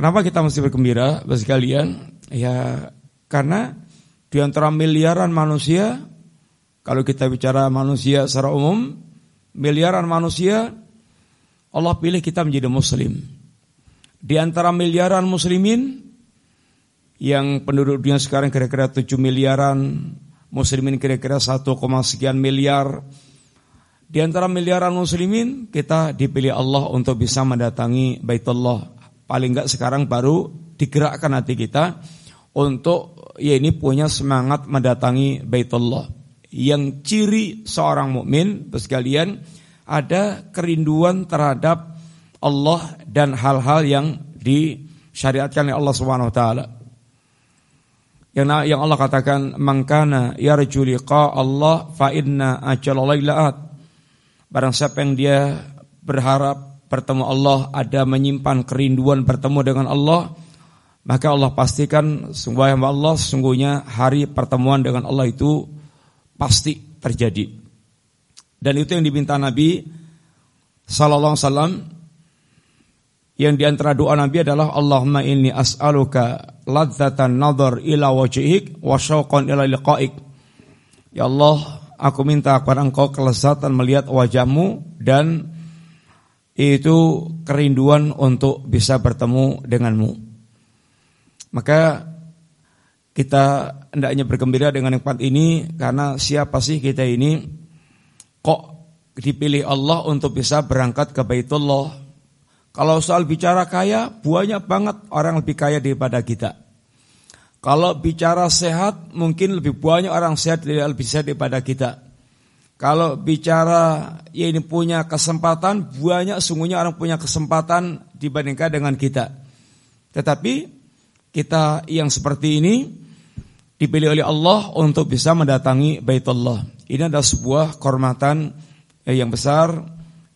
Kenapa kita mesti bergembira, Bapak sekalian? Ya, karena di antara miliaran manusia, kalau kita bicara manusia secara umum, miliaran manusia, Allah pilih kita menjadi muslim. Di antara miliaran muslimin, yang penduduk dunia sekarang kira-kira 7 miliaran, muslimin kira-kira 1, sekian miliar. Di antara miliaran muslimin, kita dipilih Allah untuk bisa mendatangi Baitullah. Paling enggak sekarang baru digerakkan hati kita untuk ya ini punya semangat mendatangi Baitullah. Yang ciri seorang mukmin, sekalian, ada kerinduan terhadap Allah dan hal-hal yang disyariatkan oleh Allah Subhanahu wa taala. Yang yang Allah katakan mangkana yarju liqa Allah fa inna ajalalaat. Barang siapa yang dia berharap bertemu Allah, ada menyimpan kerinduan bertemu dengan Allah, maka Allah pastikan sungguh yang Allah sesungguhnya hari pertemuan dengan Allah itu pasti terjadi. Dan itu yang diminta Nabi sallallahu alaihi wasallam yang di antara doa Nabi adalah Allahumma inni as'aluka ladzatan nadhar ila wajhik wa syauqan ila liqa'ik. Ya Allah, aku minta kepada Engkau kelezatan melihat wajahmu dan itu kerinduan untuk bisa bertemu denganmu. Maka kita hendaknya bergembira dengan nikmat ini karena siapa sih kita ini kok dipilih Allah untuk bisa berangkat ke Baitullah kalau soal bicara kaya, banyak banget orang lebih kaya daripada kita. Kalau bicara sehat, mungkin lebih banyak orang sehat lebih sehat daripada kita. Kalau bicara ya ini punya kesempatan, banyak sungguhnya orang punya kesempatan dibandingkan dengan kita. Tetapi kita yang seperti ini dipilih oleh Allah untuk bisa mendatangi Baitullah. Ini adalah sebuah kehormatan yang besar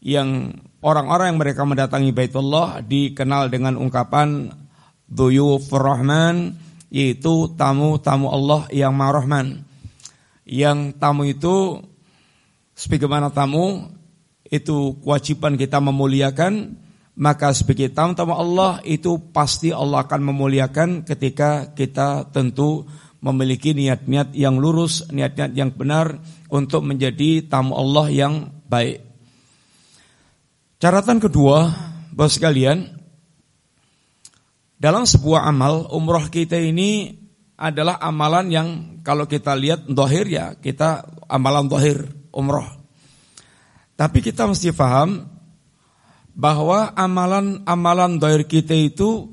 yang orang-orang yang mereka mendatangi Baitullah dikenal dengan ungkapan Duyufur Rahman yaitu tamu-tamu Allah yang marahman. Yang tamu itu sebagaimana tamu itu kewajiban kita memuliakan maka sebagai tamu-tamu Allah itu pasti Allah akan memuliakan ketika kita tentu memiliki niat-niat yang lurus, niat-niat yang benar untuk menjadi tamu Allah yang baik. Catatan kedua, bos sekalian, dalam sebuah amal umroh kita ini adalah amalan yang kalau kita lihat dohir ya kita amalan dohir umroh. Tapi kita mesti paham bahwa amalan-amalan dohir kita itu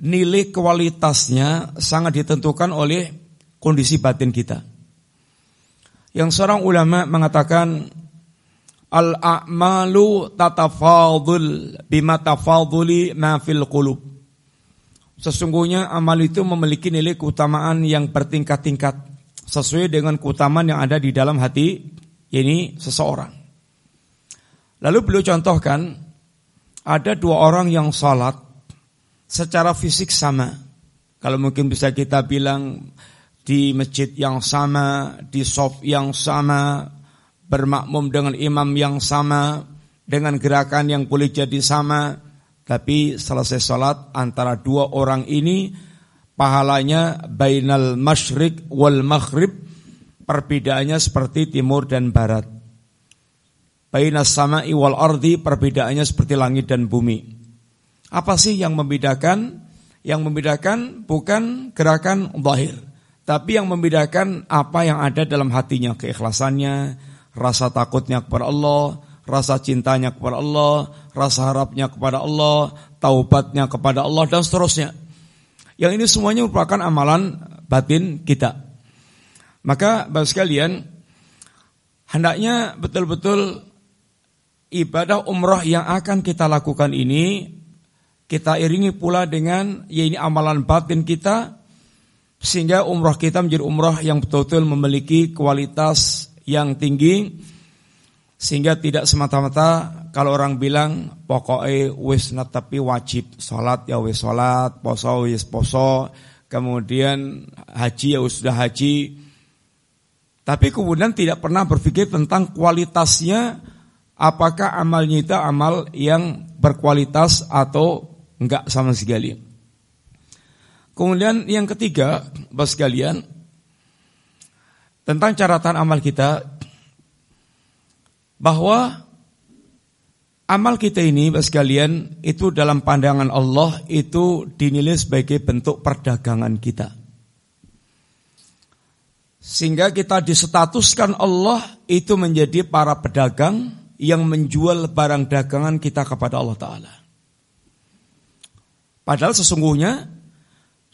nilai kualitasnya sangat ditentukan oleh kondisi batin kita. Yang seorang ulama mengatakan Al-a'malu tatafadul bima tafaduli ma fil qulub. Sesungguhnya amal itu memiliki nilai keutamaan yang bertingkat-tingkat sesuai dengan keutamaan yang ada di dalam hati ini seseorang. Lalu beliau contohkan ada dua orang yang salat secara fisik sama. Kalau mungkin bisa kita bilang di masjid yang sama, di soft yang sama, bermakmum dengan imam yang sama, dengan gerakan yang boleh jadi sama, tapi selesai sholat antara dua orang ini pahalanya bainal masyrik wal maghrib perbedaannya seperti timur dan barat. Bainas sama'i wal ardi perbedaannya seperti langit dan bumi. Apa sih yang membedakan? Yang membedakan bukan gerakan zahir, tapi yang membedakan apa yang ada dalam hatinya, keikhlasannya, rasa takutnya kepada Allah, rasa cintanya kepada Allah, rasa harapnya kepada Allah, taubatnya kepada Allah dan seterusnya. Yang ini semuanya merupakan amalan batin kita. Maka Bapak sekalian, hendaknya betul-betul ibadah umrah yang akan kita lakukan ini kita iringi pula dengan ya ini amalan batin kita sehingga umrah kita menjadi umrah yang betul-betul memiliki kualitas yang tinggi sehingga tidak semata-mata kalau orang bilang pokoknya wis tapi wajib sholat ya wis sholat, poso wis poso, kemudian haji ya sudah haji. Tapi kemudian tidak pernah berpikir tentang kualitasnya apakah amalnya itu amal yang berkualitas atau enggak sama sekali. Kemudian yang ketiga, bos sekalian, tentang catatan amal kita bahwa amal kita ini bos sekalian itu dalam pandangan Allah itu dinilai sebagai bentuk perdagangan kita. Sehingga kita disetatuskan Allah itu menjadi para pedagang yang menjual barang dagangan kita kepada Allah Ta'ala. Padahal sesungguhnya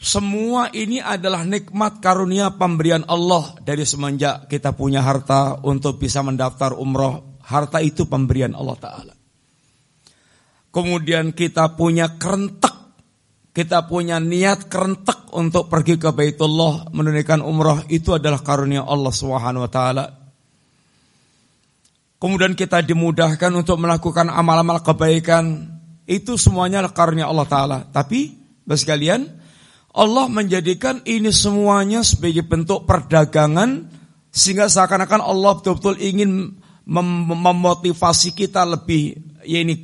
semua ini adalah nikmat karunia pemberian Allah dari semenjak kita punya harta untuk bisa mendaftar umroh. Harta itu pemberian Allah Ta'ala. Kemudian kita punya kerentek kita punya niat kerentek untuk pergi ke Baitullah menunaikan umrah itu adalah karunia Allah Subhanahu wa taala. Kemudian kita dimudahkan untuk melakukan amal-amal kebaikan, itu semuanya karunia Allah taala. Tapi Bapak sekalian, Allah menjadikan ini semuanya sebagai bentuk perdagangan sehingga seakan-akan Allah betul-betul ingin mem memotivasi kita lebih ya ini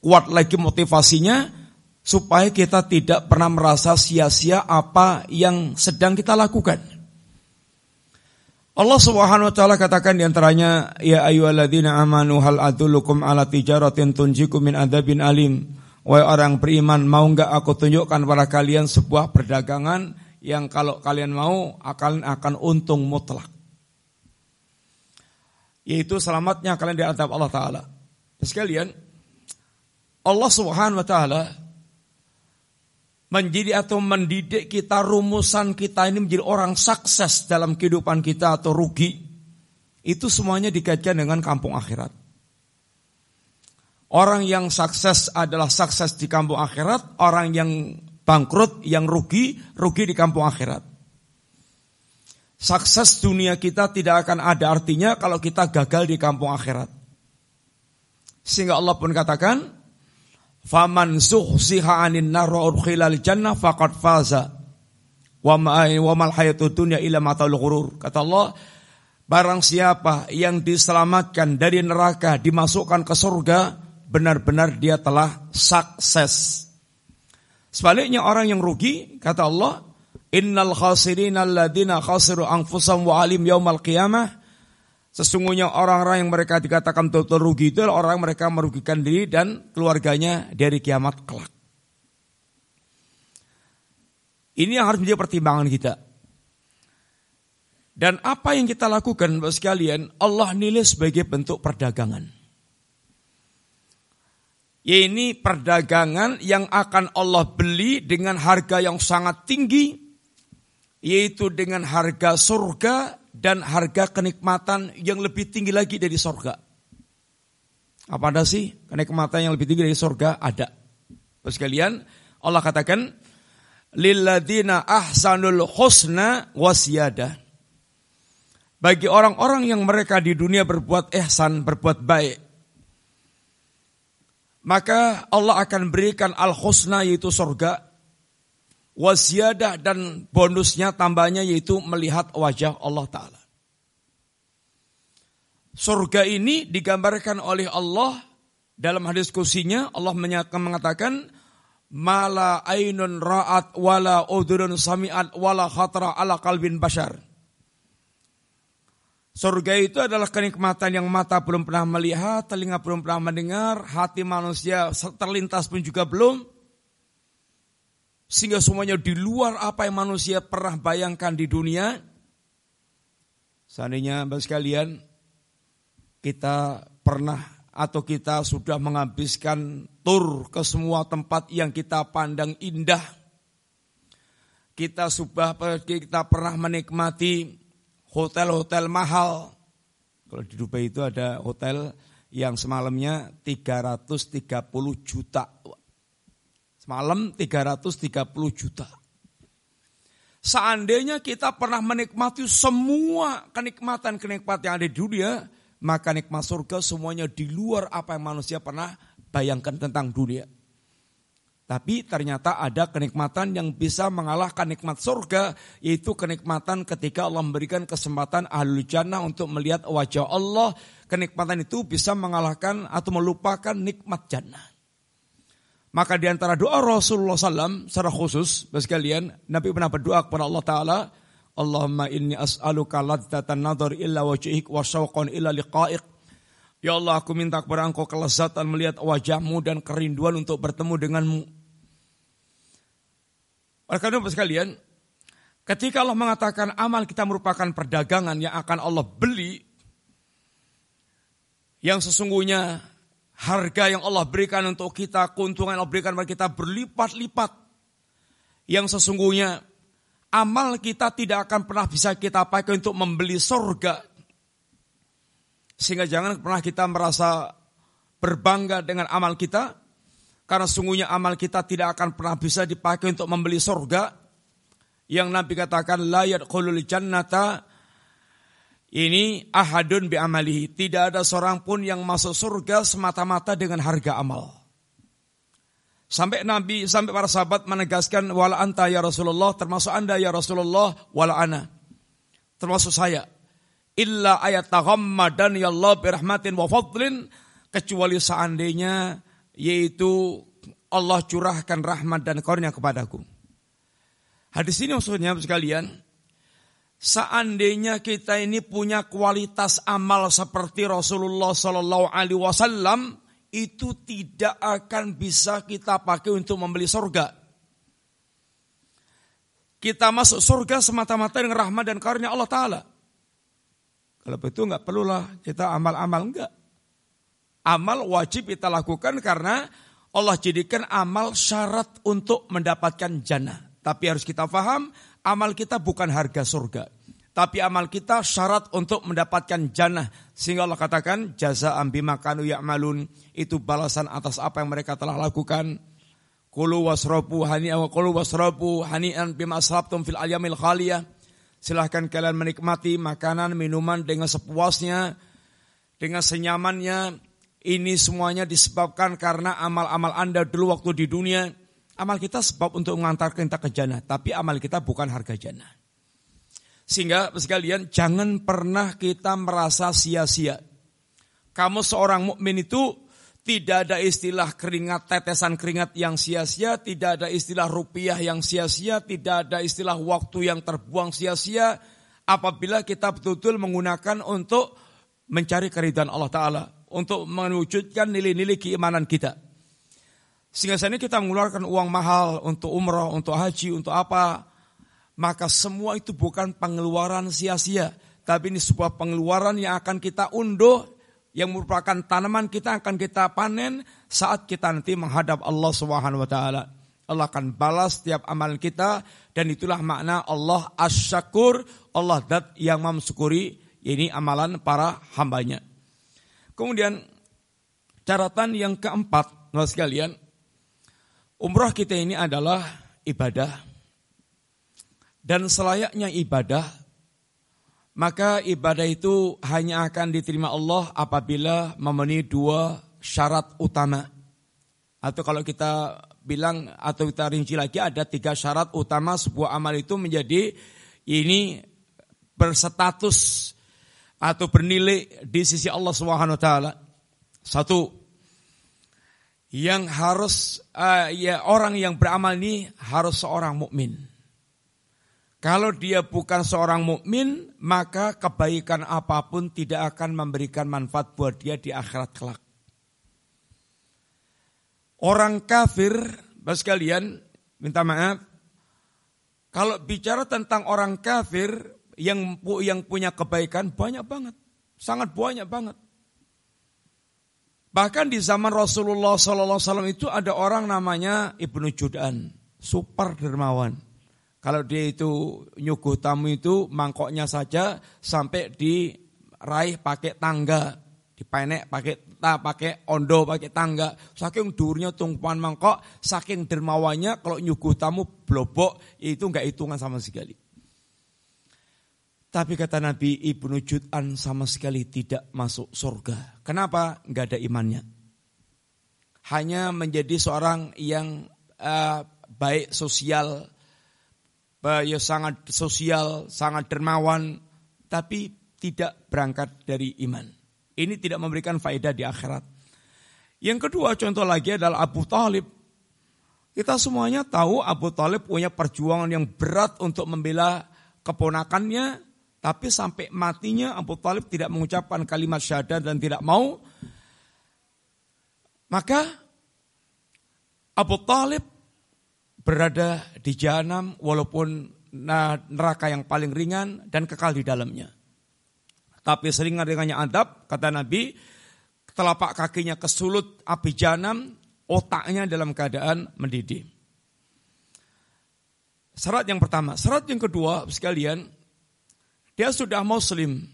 kuat lagi motivasinya supaya kita tidak pernah merasa sia-sia apa yang sedang kita lakukan. Allah Subhanahu wa taala katakan di antaranya ya ayyuhalladzina amanu hal adullukum ala tijaratin tunjikum min adzabin alim. Wahai orang beriman, mau enggak aku tunjukkan pada kalian sebuah perdagangan yang kalau kalian mau akan akan untung mutlak. Yaitu selamatnya kalian di adab Allah taala. Sekalian, Allah Subhanahu wa taala menjadi atau mendidik kita rumusan kita ini menjadi orang sukses dalam kehidupan kita atau rugi itu semuanya dikaitkan dengan kampung akhirat. Orang yang sukses adalah sukses di kampung akhirat, orang yang bangkrut, yang rugi, rugi di kampung akhirat. Sukses dunia kita tidak akan ada artinya kalau kita gagal di kampung akhirat. Sehingga Allah pun katakan, Faman zuhziha 'anil nar wa udkhilal jannah faqad faza. Wa ma wa mal hayatud dunya illa mataul ghurur. Kata Allah, barang siapa yang diselamatkan dari neraka dimasukkan ke surga, benar-benar dia telah sukses. Sebaliknya orang yang rugi, kata Allah, Innal khasirin alladina khasiru anfusam wa alim yaumal qiyamah Sesungguhnya orang-orang yang mereka dikatakan betul rugi itu adalah orang yang mereka merugikan diri dan keluarganya dari kiamat kelak. Ini yang harus menjadi pertimbangan kita. Dan apa yang kita lakukan Bapak sekalian, Allah nilai sebagai bentuk perdagangan. Ini perdagangan yang akan Allah beli dengan harga yang sangat tinggi, yaitu dengan harga surga dan harga kenikmatan yang lebih tinggi lagi dari sorga. Apa ada sih kenikmatan yang lebih tinggi dari sorga? Ada. Terus sekalian, Allah katakan, Lilladina ahsanul husna wasiyada. Bagi orang-orang yang mereka di dunia berbuat ihsan, berbuat baik. Maka Allah akan berikan al-husna yaitu sorga wasiyadah dan bonusnya tambahnya yaitu melihat wajah Allah Ta'ala. Surga ini digambarkan oleh Allah dalam hadis kursinya Allah mengatakan mala ainun ra'at wala udhurun sami'at wala khatra ala kalbin bashar. Surga itu adalah kenikmatan yang mata belum pernah melihat, telinga belum pernah mendengar, hati manusia terlintas pun juga belum, sehingga semuanya di luar apa yang manusia pernah bayangkan di dunia. Seandainya Bapak sekalian, kita pernah atau kita sudah menghabiskan tur ke semua tempat yang kita pandang indah. Kita sudah kita pernah menikmati hotel-hotel mahal. Kalau di Dubai itu ada hotel yang semalamnya 330 juta. Semalam 330 juta. Seandainya kita pernah menikmati semua kenikmatan-kenikmatan yang ada di dunia, maka nikmat surga semuanya di luar apa yang manusia pernah bayangkan tentang dunia. Tapi ternyata ada kenikmatan yang bisa mengalahkan nikmat surga, yaitu kenikmatan ketika Allah memberikan kesempatan ahli jannah untuk melihat wajah Allah. Kenikmatan itu bisa mengalahkan atau melupakan nikmat jannah. Maka di antara doa Rasulullah SAW secara khusus, sekalian, Nabi pernah berdoa kepada Allah Ta'ala, Allahumma inni as'aluka ladzatan nadhar illa wajhik wa syauqan illa liqa'ik. Ya Allah, aku minta kepada engkau kelezatan melihat wajahmu dan kerinduan untuk bertemu denganmu. Oleh karena itu sekalian, ketika Allah mengatakan amal kita merupakan perdagangan yang akan Allah beli, yang sesungguhnya harga yang Allah berikan untuk kita, keuntungan yang Allah berikan kepada kita berlipat-lipat. Yang sesungguhnya amal kita tidak akan pernah bisa kita pakai untuk membeli surga. Sehingga jangan pernah kita merasa berbangga dengan amal kita. Karena sungguhnya amal kita tidak akan pernah bisa dipakai untuk membeli surga. Yang Nabi katakan, La yadkhulul jannata ini ahadun bi amalihi. Tidak ada seorang pun yang masuk surga semata-mata dengan harga amal. Sampai Nabi, sampai para sahabat menegaskan wala anta ya Rasulullah, termasuk anda ya Rasulullah, wala ana. Termasuk saya. Illa ayat taghammadan ya Allah birahmatin wa fadlin. Kecuali seandainya yaitu Allah curahkan rahmat dan karunia kepadaku. Hadis ini maksudnya sekalian, Seandainya kita ini punya kualitas amal seperti Rasulullah Sallallahu Alaihi Wasallam, itu tidak akan bisa kita pakai untuk membeli surga. Kita masuk surga semata-mata dengan rahmat dan karunia Allah Taala. Kalau begitu nggak perlulah kita amal-amal enggak. Amal wajib kita lakukan karena Allah jadikan amal syarat untuk mendapatkan jannah. Tapi harus kita paham, amal kita bukan harga surga. Tapi amal kita syarat untuk mendapatkan jannah. Sehingga Allah katakan, jaza ambi makanu ya'malun. Itu balasan atas apa yang mereka telah lakukan. Kulu wasrobu hani'an wa kulu wasrobu hani'an bima aslabtum fil ayamil khaliyah. Silahkan kalian menikmati makanan, minuman dengan sepuasnya, dengan senyamannya. Ini semuanya disebabkan karena amal-amal anda dulu waktu di dunia Amal kita sebab untuk mengantarkan kita ke jannah, tapi amal kita bukan harga jannah. Sehingga sekalian jangan pernah kita merasa sia-sia. Kamu seorang mukmin itu tidak ada istilah keringat tetesan keringat yang sia-sia, tidak ada istilah rupiah yang sia-sia, tidak ada istilah waktu yang terbuang sia-sia apabila kita betul-betul menggunakan untuk mencari keridhaan Allah taala, untuk mewujudkan nilai-nilai keimanan kita. Sehingga saat ini kita mengeluarkan uang mahal untuk umroh, untuk haji, untuk apa. Maka semua itu bukan pengeluaran sia-sia. Tapi ini sebuah pengeluaran yang akan kita unduh. Yang merupakan tanaman kita akan kita panen saat kita nanti menghadap Allah Subhanahu wa. Allah akan balas setiap amal kita dan itulah makna Allah asyakur, Allah dat yang memsyukuri ini amalan para hambanya. Kemudian catatan yang keempat, Nah sekalian, Umroh kita ini adalah ibadah. Dan selayaknya ibadah, maka ibadah itu hanya akan diterima Allah apabila memenuhi dua syarat utama. Atau kalau kita bilang atau kita rinci lagi ada tiga syarat utama sebuah amal itu menjadi ini berstatus atau bernilai di sisi Allah Subhanahu wa taala. Satu, yang harus uh, ya orang yang beramal ini harus seorang mukmin. Kalau dia bukan seorang mukmin, maka kebaikan apa pun tidak akan memberikan manfaat buat dia di akhirat kelak. Orang kafir, bos kalian, minta maaf. Kalau bicara tentang orang kafir yang yang punya kebaikan banyak banget, sangat banyak banget. Bahkan di zaman Rasulullah SAW itu ada orang namanya Ibnu Judan, super dermawan. Kalau dia itu nyuguh tamu itu mangkoknya saja sampai diraih pakai tangga, dipenek pakai ta, pakai ondo, pakai tangga. Saking durnya tumpuan mangkok, saking dermawannya kalau nyuguh tamu blobok itu enggak hitungan sama sekali. Tapi kata Nabi Ibnu Jud'an sama sekali tidak masuk surga. Kenapa? Enggak ada imannya. Hanya menjadi seorang yang uh, baik sosial, uh, ya sangat sosial, sangat dermawan, tapi tidak berangkat dari iman. Ini tidak memberikan faedah di akhirat. Yang kedua contoh lagi adalah Abu Talib. Kita semuanya tahu Abu Talib punya perjuangan yang berat untuk membela keponakannya, tapi sampai matinya Abu Talib tidak mengucapkan kalimat syahadat dan tidak mau. Maka Abu Talib berada di jahanam walaupun neraka yang paling ringan dan kekal di dalamnya. Tapi seringan-ringannya adab, kata Nabi, telapak kakinya kesulut api jahanam, otaknya dalam keadaan mendidih. Syarat yang pertama. Syarat yang kedua sekalian, dia sudah muslim.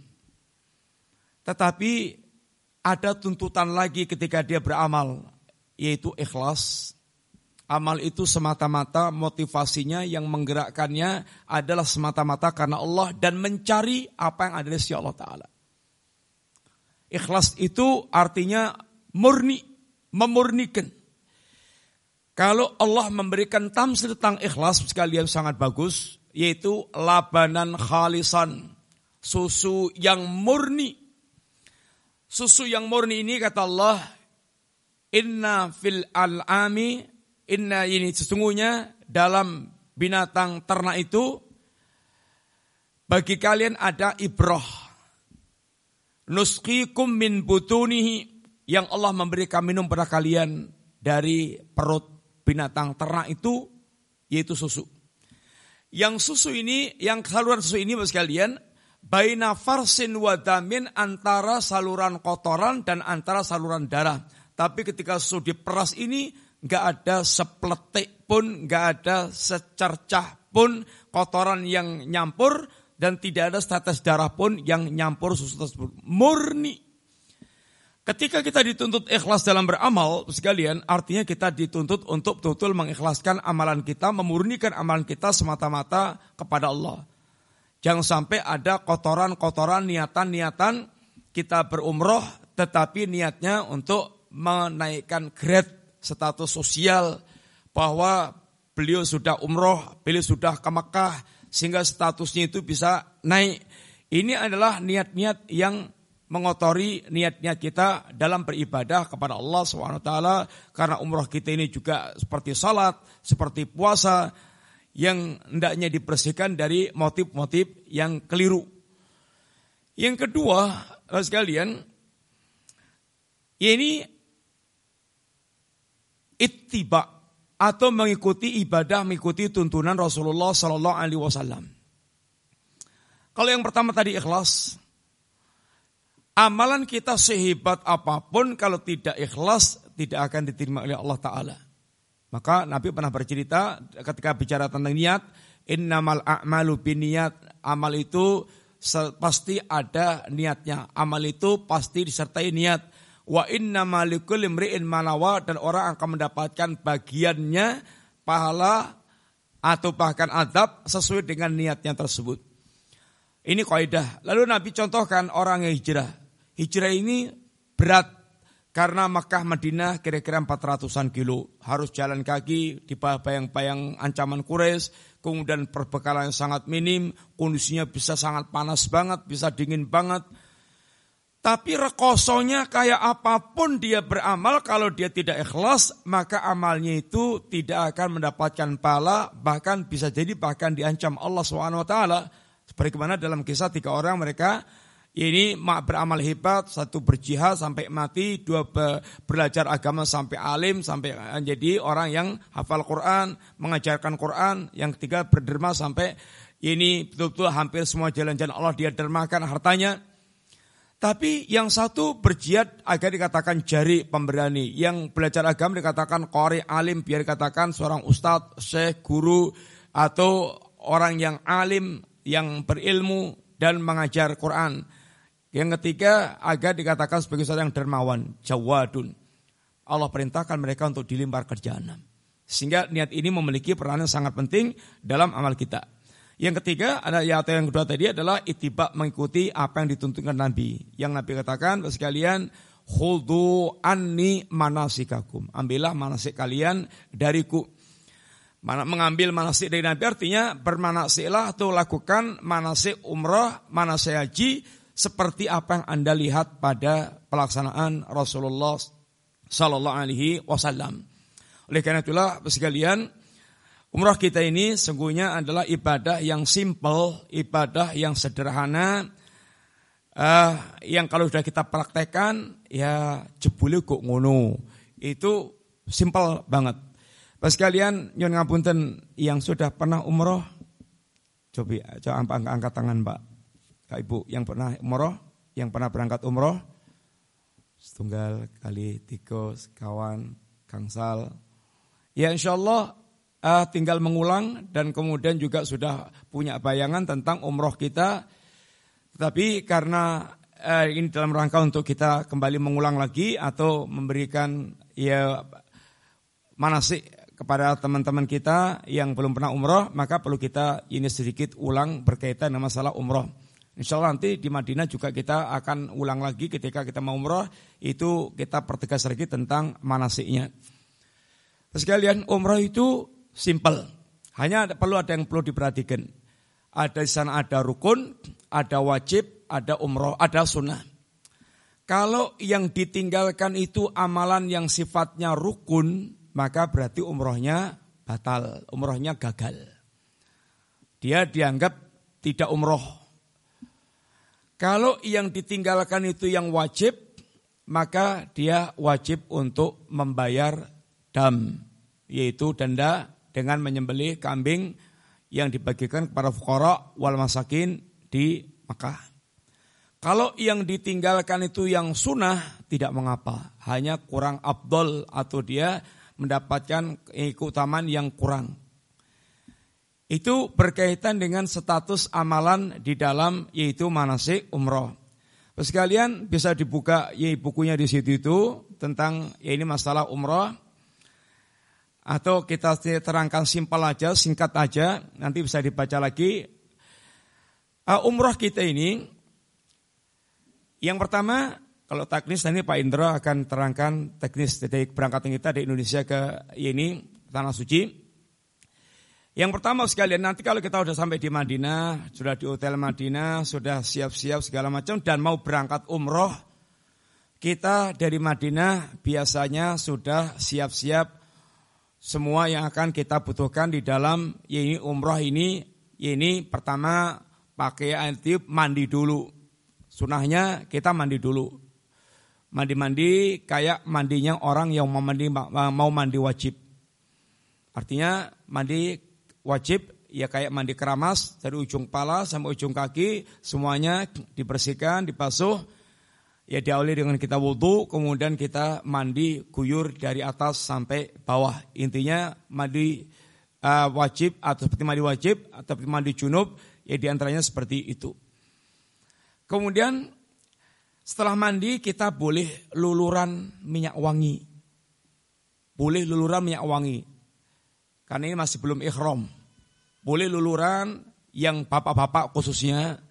Tetapi ada tuntutan lagi ketika dia beramal, yaitu ikhlas. Amal itu semata-mata motivasinya yang menggerakkannya adalah semata-mata karena Allah dan mencari apa yang ada di sisi Allah Ta'ala. Ikhlas itu artinya murni, memurnikan. Kalau Allah memberikan tamsil tentang ikhlas sekalian sangat bagus, yaitu labanan khalisan, susu yang murni. Susu yang murni ini kata Allah, inna fil al'ami, inna ini sesungguhnya dalam binatang ternak itu, bagi kalian ada ibrah. Nusqikum min butunihi, yang Allah memberikan minum pada kalian dari perut binatang ternak itu yaitu susu. Yang susu ini, yang saluran susu ini Bapak sekalian, baina farsin wadamin antara saluran kotoran dan antara saluran darah. Tapi ketika susu diperas ini nggak ada sepletik pun, nggak ada secercah pun kotoran yang nyampur dan tidak ada status darah pun yang nyampur susu tersebut. Murni Ketika kita dituntut ikhlas dalam beramal, sekalian, artinya kita dituntut untuk betul-betul mengikhlaskan amalan kita, memurnikan amalan kita semata-mata kepada Allah. Jangan sampai ada kotoran-kotoran, niatan-niatan kita berumroh, tetapi niatnya untuk menaikkan grade status sosial, bahwa beliau sudah umroh, beliau sudah ke Mekah, sehingga statusnya itu bisa naik. Ini adalah niat-niat yang mengotori niat-niat kita dalam beribadah kepada Allah SWT karena umroh kita ini juga seperti salat, seperti puasa yang hendaknya dibersihkan dari motif-motif yang keliru. Yang kedua, sekalian, ini ittiba atau mengikuti ibadah, mengikuti tuntunan Rasulullah Sallallahu Alaihi Wasallam. Kalau yang pertama tadi ikhlas, Amalan kita sehebat apa pun kalau tidak ikhlas tidak akan diterima oleh Allah Ta'ala. Maka Nabi pernah bercerita ketika bicara tentang niat, innamal a'malu biniyat, amal itu pasti ada niatnya. Amal itu pasti disertai niat. Wa inna malikul imri'in malawa dan orang akan mendapatkan bagiannya pahala atau bahkan adab sesuai dengan niatnya tersebut. Ini kaidah. Lalu Nabi contohkan orang yang hijrah. Hijrah ini berat karena Makkah Madinah kira-kira 400-an kilo. Harus jalan kaki di bawah bayang-bayang ancaman Quraisy, kemudian perbekalan yang sangat minim, kondisinya bisa sangat panas banget, bisa dingin banget. Tapi rekosonya kayak apa pun dia beramal, kalau dia tidak ikhlas, maka amalnya itu tidak akan mendapatkan pala, bahkan bisa jadi bahkan diancam Allah SWT. Seperti ke mana dalam kisah tiga orang mereka ini mak beramal hebat, satu berjihad sampai mati, dua belajar agama sampai alim, sampai jadi orang yang hafal Quran, mengajarkan Quran. Yang ketiga berderma sampai ini betul-betul hampir semua jalan-jalan Allah dia dermakan hartanya. Tapi yang satu berjihad agar dikatakan jari pemberani. Yang belajar agama dikatakan kori alim biar dikatakan seorang ustadz, syekh, guru atau orang yang alim yang berilmu dan mengajar Quran. Yang ketiga agar dikatakan sebagai seorang yang dermawan, jawadun. Allah perintahkan mereka untuk dilimpar ke jahanam. Sehingga niat ini memiliki peranan sangat penting dalam amal kita. Yang ketiga ada ya atau yang kedua tadi adalah itibak mengikuti apa yang dituntutkan Nabi. Yang Nabi katakan sekalian khudhu anni manasikakum. Ambillah manasik kalian dariku. Mengambil manasik dari Nabi artinya bermanasiklah atau lakukan manasik umrah, manasik haji seperti apa yang Anda lihat pada pelaksanaan Rasulullah Sallallahu Alaihi Wasallam. Oleh karena itulah sekalian, umroh kita ini sungguhnya adalah ibadah yang simple, ibadah yang sederhana, uh, yang kalau sudah kita praktekkan, ya jebule kok ngono. Itu simple banget. Pas kalian nyon ngapunten yang sudah pernah umroh, coba coba angkat tangan Pak. Kak Ibu yang pernah umroh, yang pernah berangkat umroh, setunggal kali tiga kawan kangsal Ya insya Allah uh, tinggal mengulang dan kemudian juga sudah punya bayangan tentang umroh kita. Tetapi karena uh, ini dalam rangka untuk kita kembali mengulang lagi atau memberikan ya manasik kepada teman-teman kita yang belum pernah umroh, maka perlu kita ini sedikit ulang berkaitan dengan masalah umroh. Insya Allah nanti di Madinah juga kita akan ulang lagi ketika kita mau umroh, itu kita pertegas lagi tentang manasiknya. Sekalian umroh itu simple. Hanya perlu ada yang perlu diperhatikan. Ada di sana ada rukun, ada wajib, ada umroh, ada sunnah. Kalau yang ditinggalkan itu amalan yang sifatnya rukun, maka berarti umrohnya batal, umrohnya gagal. Dia dianggap tidak umroh. Kalau yang ditinggalkan itu yang wajib, maka dia wajib untuk membayar dam yaitu denda dengan menyembelih kambing yang dibagikan kepada fukara wal masakin di Mekah. Kalau yang ditinggalkan itu yang sunnah tidak mengapa, hanya kurang abdol atau dia mendapatkan keutamaan yang kurang. Itu berkaitan dengan status amalan di dalam yaitu manasik umroh. Sekalian bisa dibuka ya bukunya di situ itu tentang ya ini masalah umroh atau kita terangkan simpel aja, singkat aja, nanti bisa dibaca lagi. Uh, umroh kita ini, yang pertama, kalau teknis nanti Pak Indra akan terangkan teknis dari berangkatan kita dari Indonesia ke ini, Tanah Suci. Yang pertama sekalian, nanti kalau kita sudah sampai di Madinah, sudah di hotel Madinah, sudah siap-siap segala macam, dan mau berangkat umroh, kita dari Madinah biasanya sudah siap-siap semua yang akan kita butuhkan di dalam ini umroh ini ini pertama pakai air tiup mandi dulu. Sunahnya kita mandi dulu. Mandi-mandi kayak mandinya orang yang mau mandi mau mandi wajib. Artinya mandi wajib ya kayak mandi keramas dari ujung kepala sampai ujung kaki semuanya dibersihkan, dibasuh ya diawali dengan kita wudhu, kemudian kita mandi guyur dari atas sampai bawah. Intinya mandi uh, wajib atau seperti mandi wajib atau seperti mandi junub, ya di antaranya seperti itu. Kemudian setelah mandi kita boleh luluran minyak wangi. Boleh luluran minyak wangi. Karena ini masih belum ikhram. Boleh luluran yang bapak-bapak khususnya,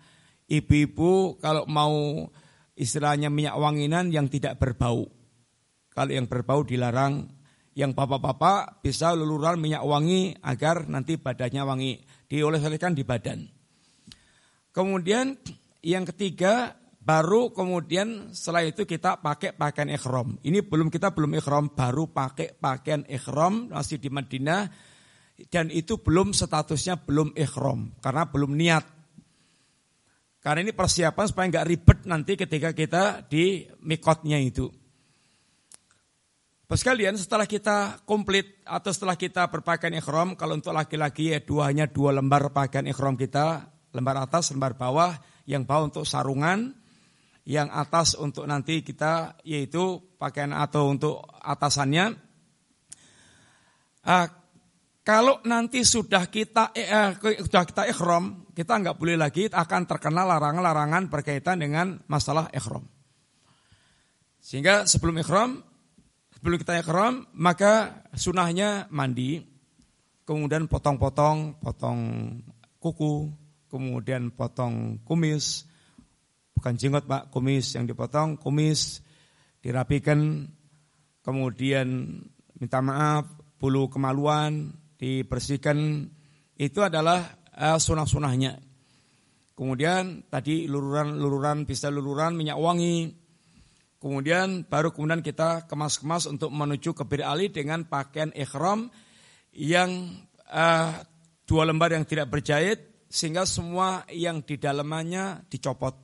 ibu-ibu kalau mau istilahnya minyak wanginan yang tidak berbau. Kalau yang berbau dilarang, yang bapak-bapak bisa luluran minyak wangi agar nanti badannya wangi. Dioleskan di badan. Kemudian yang ketiga baru kemudian setelah itu kita pakai pakaian ikhram. Ini belum kita belum ikhram, baru pakai pakaian ikhram masih di Madinah dan itu belum statusnya belum ikhram karena belum niat. Karena ini persiapan supaya nggak ribet nanti ketika kita di mikotnya itu. Pas kalian setelah kita komplit atau setelah kita berpakaian ikhram, kalau untuk laki-laki ya dua hanya dua lembar pakaian ikhram kita, lembar atas, lembar bawah, yang bawah untuk sarungan, yang atas untuk nanti kita yaitu pakaian atau untuk atasannya. Uh, kalau nanti sudah kita eh, sudah kita ikhram, kita nggak boleh lagi akan terkena larangan-larangan berkaitan dengan masalah ikhram. Sehingga sebelum ikhram, sebelum kita ikhram, maka sunahnya mandi, kemudian potong-potong, potong kuku, kemudian potong kumis, bukan jenggot pak, kumis yang dipotong, kumis dirapikan, kemudian minta maaf, bulu kemaluan, dibersihkan itu adalah uh, sunah-sunahnya. Kemudian tadi luluran-luluran bisa luluran minyak wangi. Kemudian baru kemudian kita kemas-kemas untuk menuju ke Bir Ali dengan pakaian ikhram yang uh, dua lembar yang tidak berjahit sehingga semua yang di dalamnya dicopot.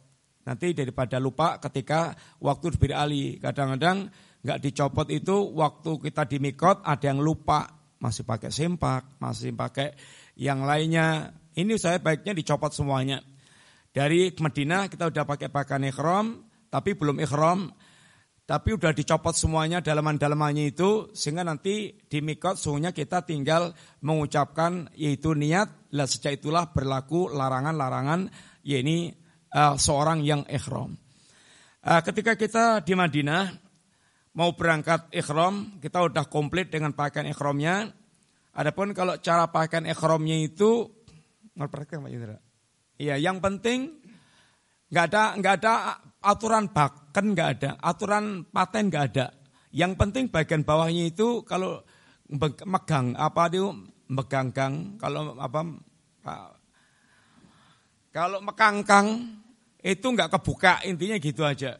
Nanti daripada lupa ketika waktu Bir Ali. Kadang-kadang nggak dicopot itu waktu kita di mikot ada yang lupa masih pakai sempak, masih pakai yang lainnya. Ini saya baiknya dicopot semuanya. Dari Medina kita udah pakai pakaian ikhram, tapi belum ikhram, tapi udah dicopot semuanya dalaman-dalamannya itu, sehingga nanti di mikot suhunya kita tinggal mengucapkan yaitu niat, lah sejak itulah berlaku larangan-larangan, yaitu uh, seorang yang ikhram. Uh, ketika kita di Madinah, mau berangkat ikhram, kita udah komplit dengan pakaian ikhramnya. Adapun kalau cara pakaian ikhramnya itu? Iya, yang penting nggak ada nggak ada aturan baken nggak ada, aturan paten nggak ada. Yang penting bagian bawahnya itu kalau megang apa itu meganggang kalau apa kalau mekangkang itu nggak kebuka intinya gitu aja.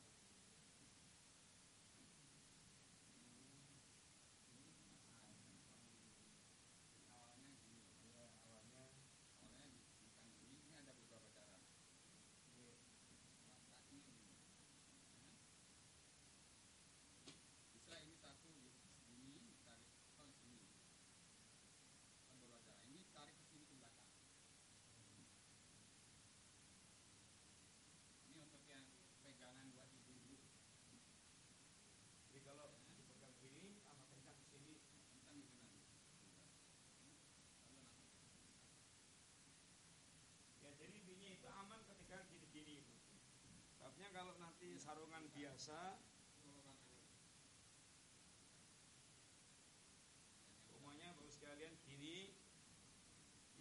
semuanya bagus sekalian gini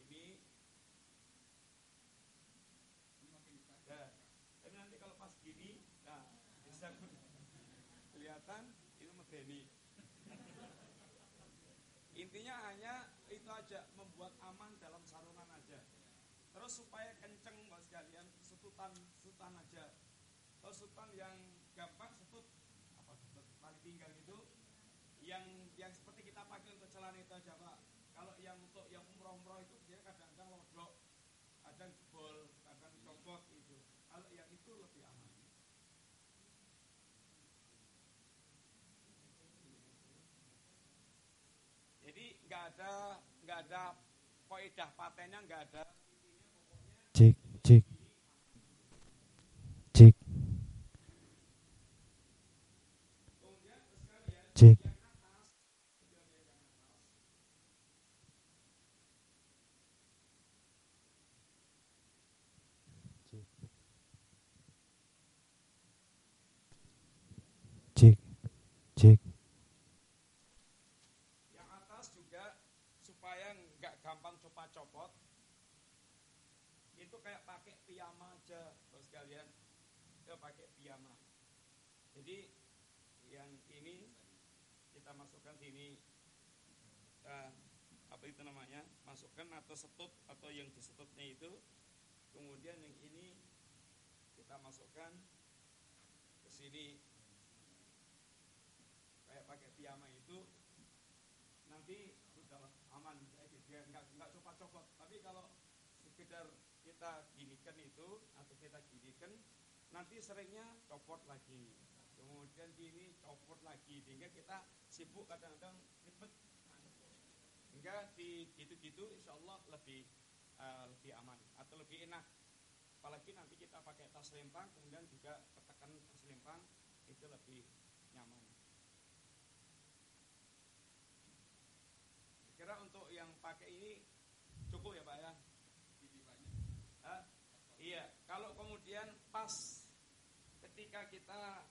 ini. Nah, tapi nanti kalau pas gini nah bisa kelihatan itu medeni. Intinya hanya itu aja membuat aman dalam sarungan aja. Terus supaya kenceng bagus sekalian setutan setutan aja sultan yang gampang sebut apa sebut tali pinggang itu yang yang seperti kita pakai untuk celana itu aja pak. Kalau yang untuk yang umroh-umroh itu dia kadang-kadang lodok kadang jebol kadang copot itu. Kalau yang itu lebih aman. Jadi nggak ada nggak ada poedah patennya nggak ada cek yang atas juga supaya nggak gampang copot-copot. Itu kayak pakai piyama aja bos sekalian. Kita pakai piyama. Jadi kita masukkan sini. Uh, apa itu namanya? Masukkan atau setut atau yang disetutnya itu. Kemudian yang ini kita masukkan ke sini pakai piyama itu nanti sudah aman. Dia nggak nggak copot-copot. Tapi kalau sekedar kita ginikan itu atau kita ginikan nanti seringnya copot lagi. Kemudian gini copot lagi. Sehingga kita sibuk kadang-kadang ribet. Hingga di gitu-gitu insya Allah lebih uh, lebih aman atau lebih enak. Apalagi nanti kita pakai tas lempang kemudian juga ketekan tas lempang itu lebih nyaman kira untuk yang pakai ini cukup ya Pak ya Iya, kalau kemudian pas ketika kita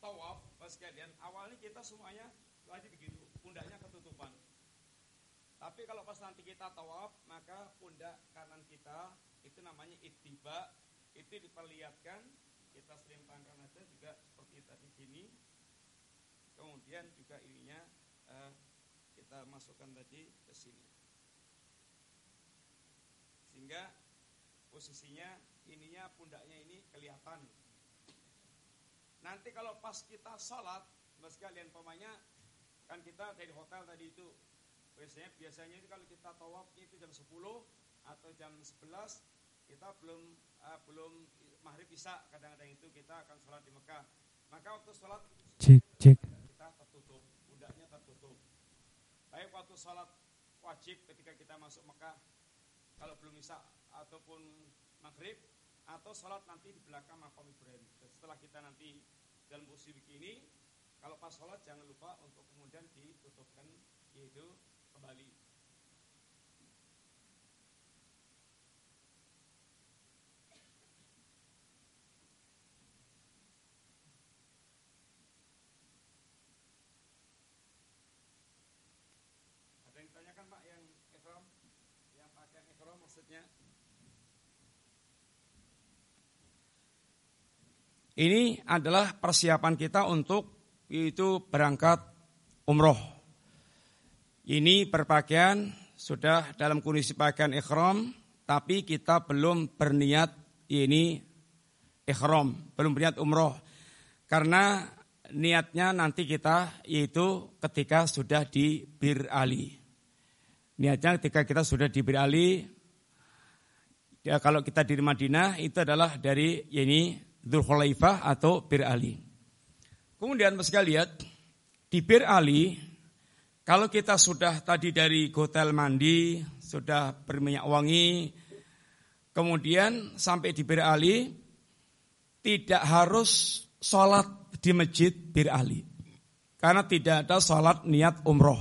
tawaf, pas kalian awalnya kita semuanya lagi begitu, pundaknya ketutupan. Tapi kalau pas nanti kita tawaf, maka pundak kanan kita itu namanya ittiba, itu diperlihatkan, kita selimpangkan aja juga seperti tadi gini. Kemudian juga ininya uh, kita masukkan tadi ke sini. Sehingga posisinya ininya pundaknya ini kelihatan. Nanti kalau pas kita sholat, mas kalian pemanya kan kita dari hotel tadi itu biasanya biasanya itu kalau kita tawaf itu jam 10 atau jam 11 kita belum uh, belum maghrib bisa kadang-kadang itu kita akan sholat di Mekah. Maka waktu sholat cek cek kita tertutup, pundaknya tertutup. Baik waktu sholat wajib ketika kita masuk Mekah kalau belum bisa ataupun maghrib atau sholat nanti di belakang makam Ibrahim. Setelah kita nanti dalam posisi begini, kalau pas sholat jangan lupa untuk kemudian ditutupkan yaitu kembali. Ada yang tanyakan Pak yang ikhram, yang pakai Ini adalah persiapan kita untuk itu berangkat umroh. Ini berpakaian sudah dalam kondisi pakaian ikhram, tapi kita belum berniat ini ikhram, belum berniat umroh. Karena niatnya nanti kita yaitu ketika sudah di Bir Ali. Niatnya ketika kita sudah di Bir Ali, ya kalau kita di Madinah itu adalah dari ini Dhul Khulaifah atau Bir Ali. Kemudian Mas lihat di Bir Ali kalau kita sudah tadi dari hotel mandi, sudah berminyak wangi, kemudian sampai di Bir Ali tidak harus sholat di masjid Bir Ali. Karena tidak ada sholat niat umroh.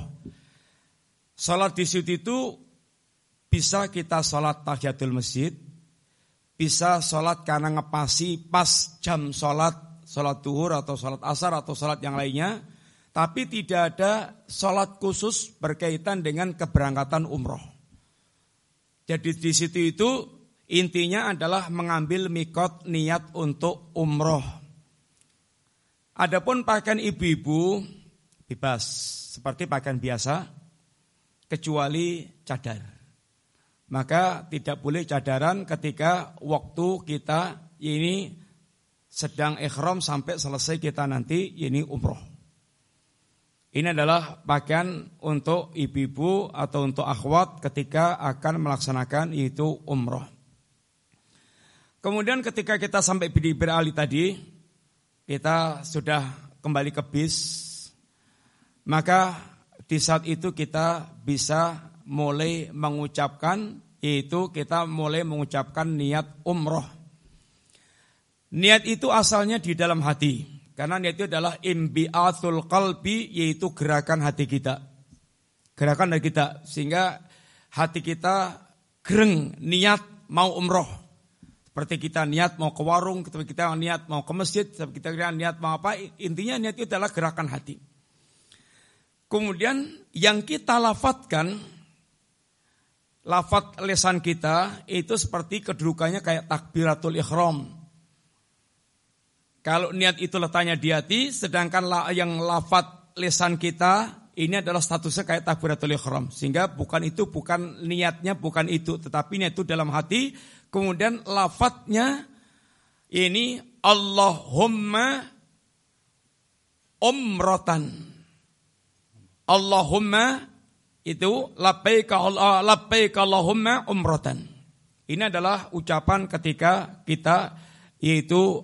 Sholat di situ itu bisa kita sholat tahiyatul masjid, bisa sholat karena ngepasi pas jam sholat, sholat duhur atau sholat asar atau sholat yang lainnya, tapi tidak ada sholat khusus berkaitan dengan keberangkatan umroh. Jadi di situ itu intinya adalah mengambil mikot niat untuk umroh. Adapun pakaian ibu-ibu bebas seperti pakaian biasa, kecuali cadar maka tidak boleh cadaran ketika waktu kita ini sedang ikhram sampai selesai kita nanti ini umroh. Ini adalah pakaian untuk ibu-ibu atau untuk akhwat ketika akan melaksanakan itu umroh. Kemudian ketika kita sampai di berali tadi, kita sudah kembali ke bis, maka di saat itu kita bisa mulai mengucapkan yaitu kita mulai mengucapkan niat umroh. Niat itu asalnya di dalam hati. Karena niat itu adalah imbi'atul qalbi yaitu gerakan hati kita. Gerakan hati kita sehingga hati kita gereng niat mau umroh. Seperti kita niat mau ke warung, seperti kita niat mau ke masjid, seperti kita niat mau apa, intinya niat itu adalah gerakan hati. Kemudian yang kita lafatkan lafat lesan kita itu seperti kedudukannya kayak takbiratul ikhram. Kalau niat itu letaknya di hati, sedangkan yang lafat lesan kita ini adalah statusnya kayak takbiratul ikhram. Sehingga bukan itu, bukan niatnya, bukan itu. Tetapi niat itu dalam hati. Kemudian lafatnya ini Allahumma umrotan. Allahumma itu labbaik Allah umratan. Ini adalah ucapan ketika kita yaitu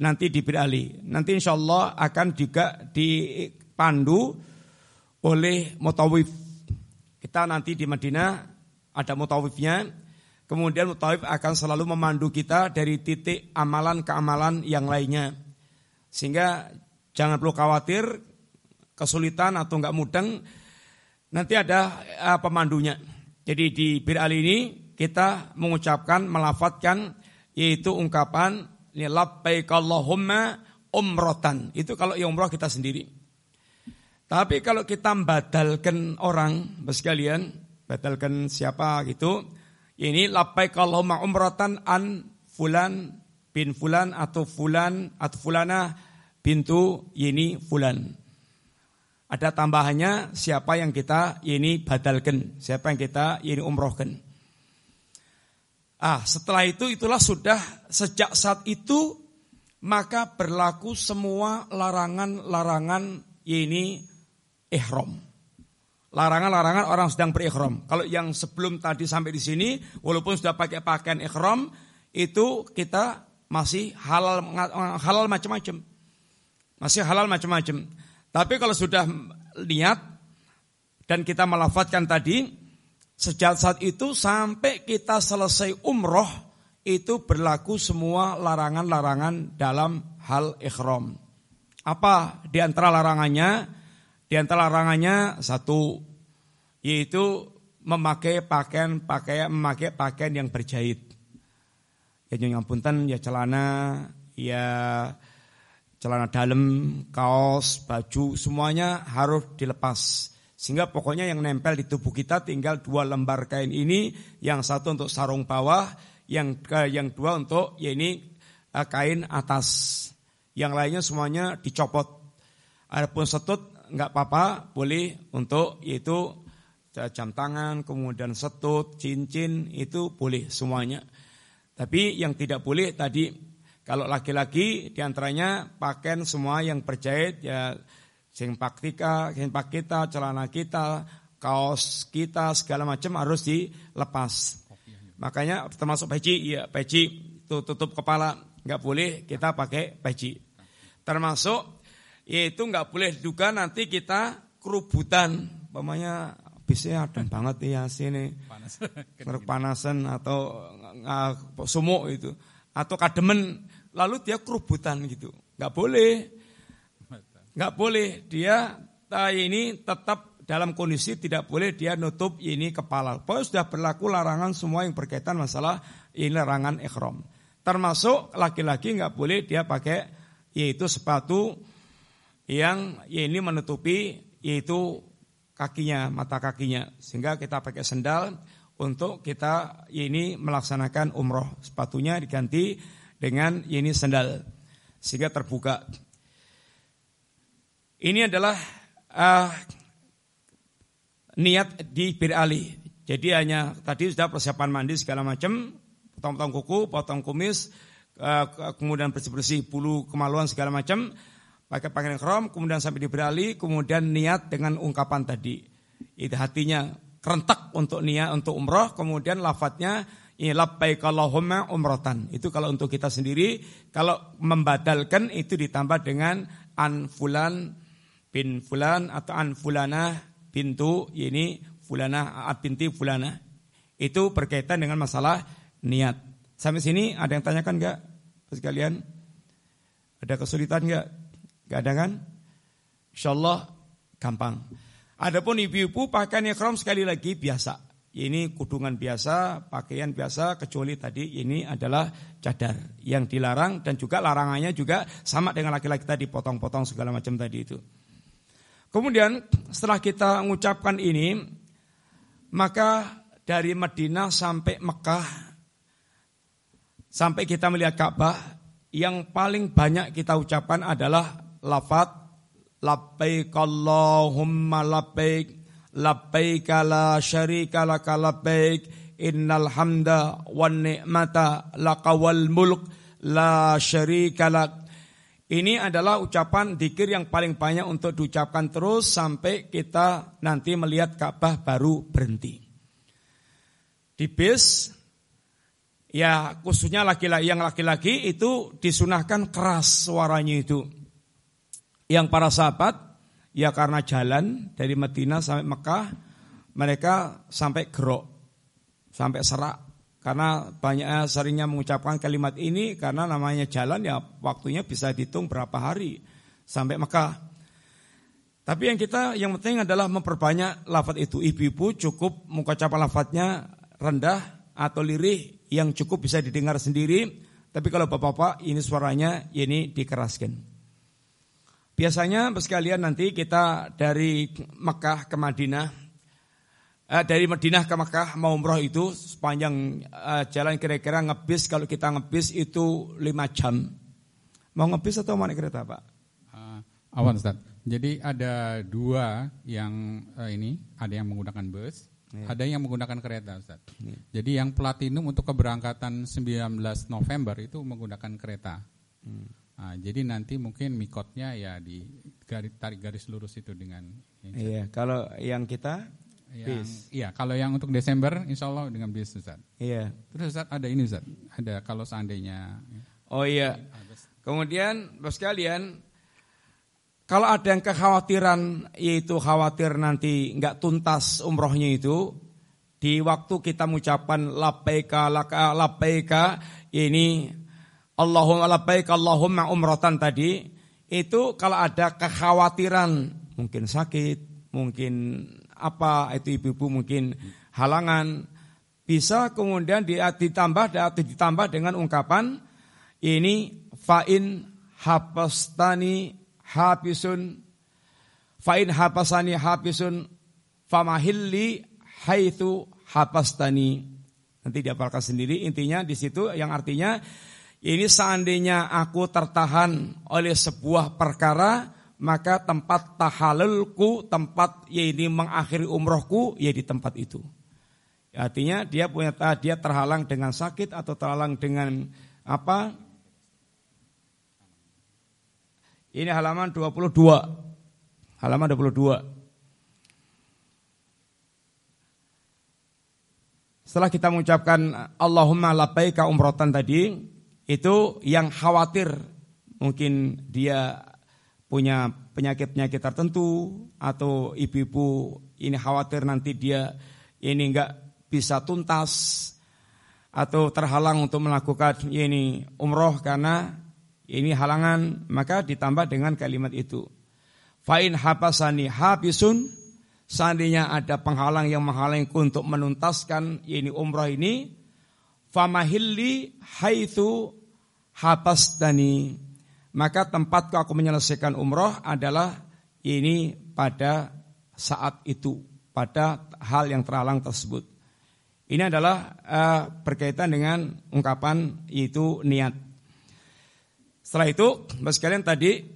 nanti di Ali. Nanti insya Allah akan juga dipandu oleh mutawif. Kita nanti di Madinah ada mutawifnya. Kemudian mutawif akan selalu memandu kita dari titik amalan ke amalan yang lainnya. Sehingga jangan perlu khawatir kesulitan atau enggak mudeng. Nanti ada uh, pemandunya. Jadi di Bir Ali ini kita mengucapkan, melafatkan yaitu ungkapan labbaik Allahumma umrotan. Itu kalau yang umroh kita sendiri. Tapi kalau kita badalkan orang, sekalian, badalkan siapa gitu, ini labbaik Allahumma umrotan an fulan bin fulan atau fulan atau fulana bintu ini fulan. Ada tambahannya siapa yang kita ini badalkan, siapa yang kita ini umrohkan. Ah, setelah itu itulah sudah sejak saat itu maka berlaku semua larangan-larangan ini ihram. Larangan-larangan orang sedang berikhram. Kalau yang sebelum tadi sampai di sini, walaupun sudah pakai pakaian ikhram, itu kita masih halal halal macam-macam. Masih halal macam-macam. Tapi kalau sudah niat dan kita melafatkan tadi, Sejak saat itu sampai kita selesai umroh itu berlaku semua larangan-larangan dalam hal ikhram. Apa di antara larangannya? Di antara larangannya satu yaitu memakai pakaian pakaian memakai pakaian yang berjahit. Ya yang punten ya celana, ya celana dalam, kaos, baju semuanya harus dilepas. Sehingga pokoknya yang nempel di tubuh kita tinggal dua lembar kain ini, yang satu untuk sarung bawah, yang yang dua untuk ya ini eh, kain atas. Yang lainnya semuanya dicopot. Adapun setut nggak apa-apa, boleh untuk yaitu jam tangan, kemudian setut, cincin itu boleh semuanya. Tapi yang tidak boleh tadi kalau laki-laki di antaranya pakaian semua yang berjahit ya sempak sempak kita, celana kita, kaos kita segala macam harus dilepas. Makanya termasuk peci, ya peci itu tutup kepala nggak boleh kita pakai peci. Termasuk yaitu nggak boleh juga nanti kita kerubutan, pokoknya bisnya ada banget ya sini. Panasan atau uh, sumuk itu atau kademen lalu dia kerubutan gitu nggak boleh nggak boleh dia ini tetap dalam kondisi tidak boleh dia nutup ini kepala. Pokoknya sudah berlaku larangan semua yang berkaitan masalah ini larangan ikhram. Termasuk laki-laki nggak boleh dia pakai yaitu sepatu yang ini menutupi yaitu kakinya, mata kakinya. Sehingga kita pakai sendal untuk kita ini melaksanakan umroh. Sepatunya diganti dengan ini sendal. Sehingga terbuka. Ini adalah uh, niat di Bir Ali. Jadi hanya tadi sudah persiapan mandi segala macam, potong-potong kuku, potong kumis, uh, kemudian bersih-bersih bulu kemaluan segala macam, pakai pakaian krom, kemudian sampai di Bir Ali, kemudian niat dengan ungkapan tadi. Itu hatinya kerentak untuk niat untuk umroh, kemudian lafadznya ini labbaik Allahumma umrotan. Itu kalau untuk kita sendiri, kalau membadalkan itu ditambah dengan anfulan bin fulan atau an fulana bintu ini fulana binti fulana. Itu berkaitan dengan masalah niat. Sampai sini ada yang tanyakan enggak? Sekalian? Ada kesulitan enggak? Enggak ada kan? Insyaallah gampang. Adapun ibu-ibu pakaian ikhram sekali lagi biasa. Ini kudungan biasa, pakaian biasa, kecuali tadi ini adalah cadar yang dilarang dan juga larangannya juga sama dengan laki-laki tadi potong-potong segala macam tadi itu. Kemudian setelah kita mengucapkan ini, maka dari Madinah sampai Mekah, sampai kita melihat Ka'bah, yang paling banyak kita ucapkan adalah lafat labbaik Allahumma labbaik labbaik la syarika laka labbaik innal hamda wan ni'mata laqawal mulk la syarika lak ini adalah ucapan dikir yang paling banyak untuk diucapkan terus sampai kita nanti melihat Ka'bah baru berhenti. Di bis ya khususnya laki-laki yang laki-laki itu disunahkan keras suaranya itu. Yang para sahabat ya karena jalan dari Madinah sampai Mekah mereka sampai gerok, sampai serak karena banyaknya seringnya mengucapkan kalimat ini karena namanya jalan ya waktunya bisa dihitung berapa hari sampai Mekah. Tapi yang kita yang penting adalah memperbanyak lafat itu. Ibu-ibu cukup mengucapkan lafadznya rendah atau lirih yang cukup bisa didengar sendiri. Tapi kalau bapak-bapak ini suaranya ini dikeraskan. Biasanya sekalian nanti kita dari Mekah ke Madinah, eh, dari Madinah ke Mekah mau umroh itu sepanjang eh, jalan kira-kira ngebis kalau kita ngebis itu 5 jam. Mau ngebis atau mau naik kereta Pak? Uh, awan Ustaz. Jadi ada dua yang uh, ini, ada yang menggunakan bus, Ya. Ada yang menggunakan kereta, Ustaz. Ya. Jadi yang platinum untuk keberangkatan 19 November itu menggunakan kereta. Hmm. Nah, jadi nanti mungkin mikotnya ya di garis, tarik garis lurus itu dengan. Iya, kalau yang kita yang, bis. Iya, kalau yang untuk Desember, Insya Allah dengan bis, Ustaz. Iya. Terus Ustaz ada ini, Ustaz. Ada kalau seandainya. Oh iya. Kemudian, bos kalian, kalau ada yang kekhawatiran yaitu khawatir nanti nggak tuntas umrohnya itu di waktu kita mengucapkan labbaika laka ini Allahumma labbaika Allahumma umrotan tadi itu kalau ada kekhawatiran mungkin sakit, mungkin apa itu ibu-ibu mungkin halangan bisa kemudian ditambah ditambah dengan ungkapan ini fa'in hapastani habisun fa'in habasani habisun famahilli haitsu habastani. Nanti diapalkan sendiri intinya di situ yang artinya ini seandainya aku tertahan oleh sebuah perkara maka tempat tahalulku, tempat ya ini mengakhiri umrohku ya di tempat itu. Artinya dia punya dia terhalang dengan sakit atau terhalang dengan apa ini halaman 22. Halaman 22. Setelah kita mengucapkan Allahumma labbaika umrotan tadi, itu yang khawatir mungkin dia punya penyakit-penyakit tertentu atau ibu-ibu ini khawatir nanti dia ini enggak bisa tuntas atau terhalang untuk melakukan ini umroh karena ini halangan maka ditambah dengan kalimat itu. Fa'in hapasani habisun seandainya ada penghalang yang menghalangku untuk menuntaskan ini umrah ini famahilli haitsu habastani maka tempatku aku menyelesaikan umrah adalah ini pada saat itu pada hal yang terhalang tersebut. Ini adalah uh, berkaitan dengan ungkapan itu niat. Setelah itu, Mas sekalian tadi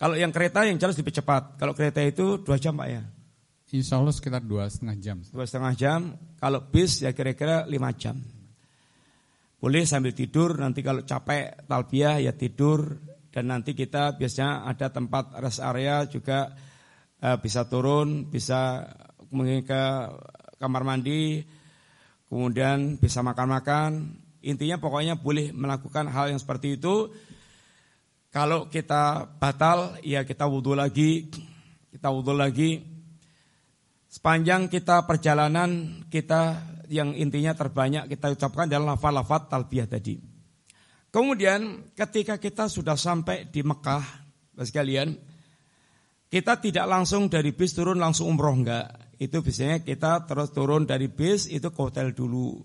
kalau yang kereta yang jelas lebih cepat. Kalau kereta itu dua jam Pak ya? Insya Allah sekitar dua setengah jam. Dua setengah jam. Kalau bis ya kira-kira lima jam. Boleh sambil tidur. Nanti kalau capek talbiah ya tidur. Dan nanti kita biasanya ada tempat rest area juga uh, bisa turun, bisa ke kamar mandi, kemudian bisa makan-makan. Intinya pokoknya boleh melakukan hal yang seperti itu kalau kita batal, ya kita wudhu lagi, kita wudhu lagi. Sepanjang kita perjalanan, kita yang intinya terbanyak kita ucapkan adalah lafal-lafal talbiyah tadi. Kemudian ketika kita sudah sampai di Mekah, sekalian, kita tidak langsung dari bis turun langsung umroh enggak. Itu biasanya kita terus turun dari bis itu ke hotel dulu.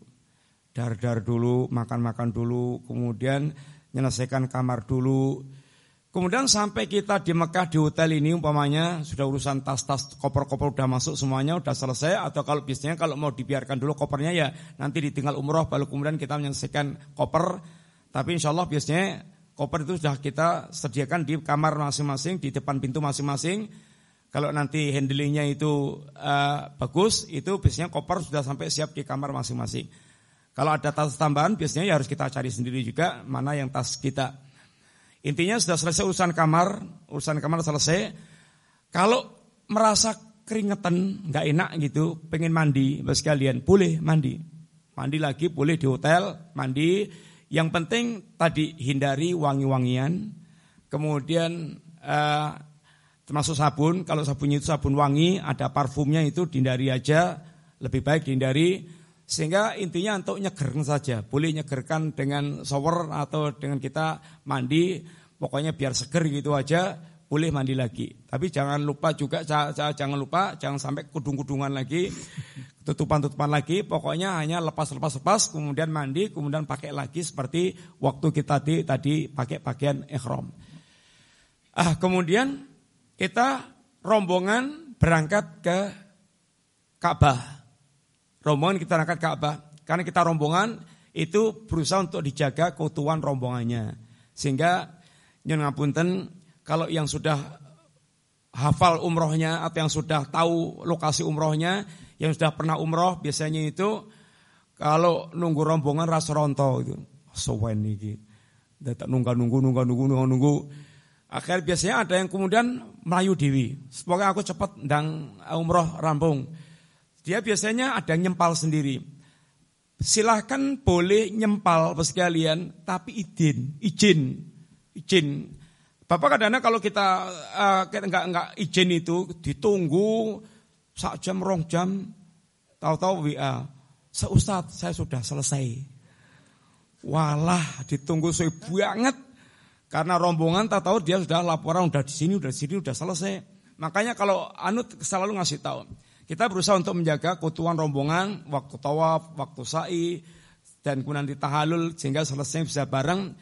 Dar-dar dulu, makan-makan dulu, kemudian menyelesaikan kamar dulu, Kemudian sampai kita di Mekah di hotel ini umpamanya sudah urusan tas-tas koper-koper udah masuk semuanya udah selesai atau kalau biasanya kalau mau dibiarkan dulu kopernya ya nanti ditinggal umroh baru kemudian kita menyelesaikan koper. Tapi insya Allah biasanya koper itu sudah kita sediakan di kamar masing-masing di depan pintu masing-masing. Kalau nanti handlingnya itu uh, bagus itu biasanya koper sudah sampai siap di kamar masing-masing. Kalau ada tas tambahan biasanya ya harus kita cari sendiri juga mana yang tas kita Intinya sudah selesai urusan kamar, urusan kamar selesai. Kalau merasa keringetan, nggak enak gitu, pengen mandi, bos kalian boleh mandi. Mandi lagi boleh di hotel, mandi. Yang penting tadi hindari wangi-wangian. Kemudian eh, termasuk sabun, kalau sabunnya itu sabun wangi, ada parfumnya itu dihindari aja, lebih baik dihindari. Sehingga intinya untuk nyegerkan saja, boleh nyegerkan dengan shower atau dengan kita mandi, pokoknya biar seger gitu aja, boleh mandi lagi. Tapi jangan lupa juga, jangan lupa, jangan sampai kudung-kudungan lagi, tutupan-tutupan lagi. Pokoknya hanya lepas-lepas-lepas, kemudian mandi, kemudian pakai lagi seperti waktu kita tadi, tadi pakai pakaian ikhram. Ah, kemudian kita rombongan berangkat ke Ka'bah. Rombongan kita berangkat ke Ka'bah. Karena kita rombongan itu berusaha untuk dijaga keutuhan rombongannya. Sehingga nyun ngapunten kalau yang sudah hafal umrohnya atau yang sudah tahu lokasi umrohnya, yang sudah pernah umroh biasanya itu kalau nunggu rombongan rasa ronto itu. Sowen iki. Dadak nunggu nunggu nunggu nunggu nunggu nunggu. Akhir biasanya ada yang kemudian melayu dewi. Semoga aku cepat dan umroh rampung. Dia biasanya ada nyempal sendiri. Silahkan boleh nyempal sekalian, tapi izin, izin, izin. Bapak kadang-kadang kalau kita uh, nggak nggak izin itu ditunggu sak jam rong jam, tahu-tahu WA, seustad saya sudah selesai. Walah ditunggu saya banget karena rombongan tak tahu dia sudah laporan udah di sini udah di sini udah selesai. Makanya kalau anut selalu ngasih tahu. Kita berusaha untuk menjaga keutuhan rombongan waktu tawaf, waktu sa'i dan kemudian ditahalul sehingga selesai bisa bareng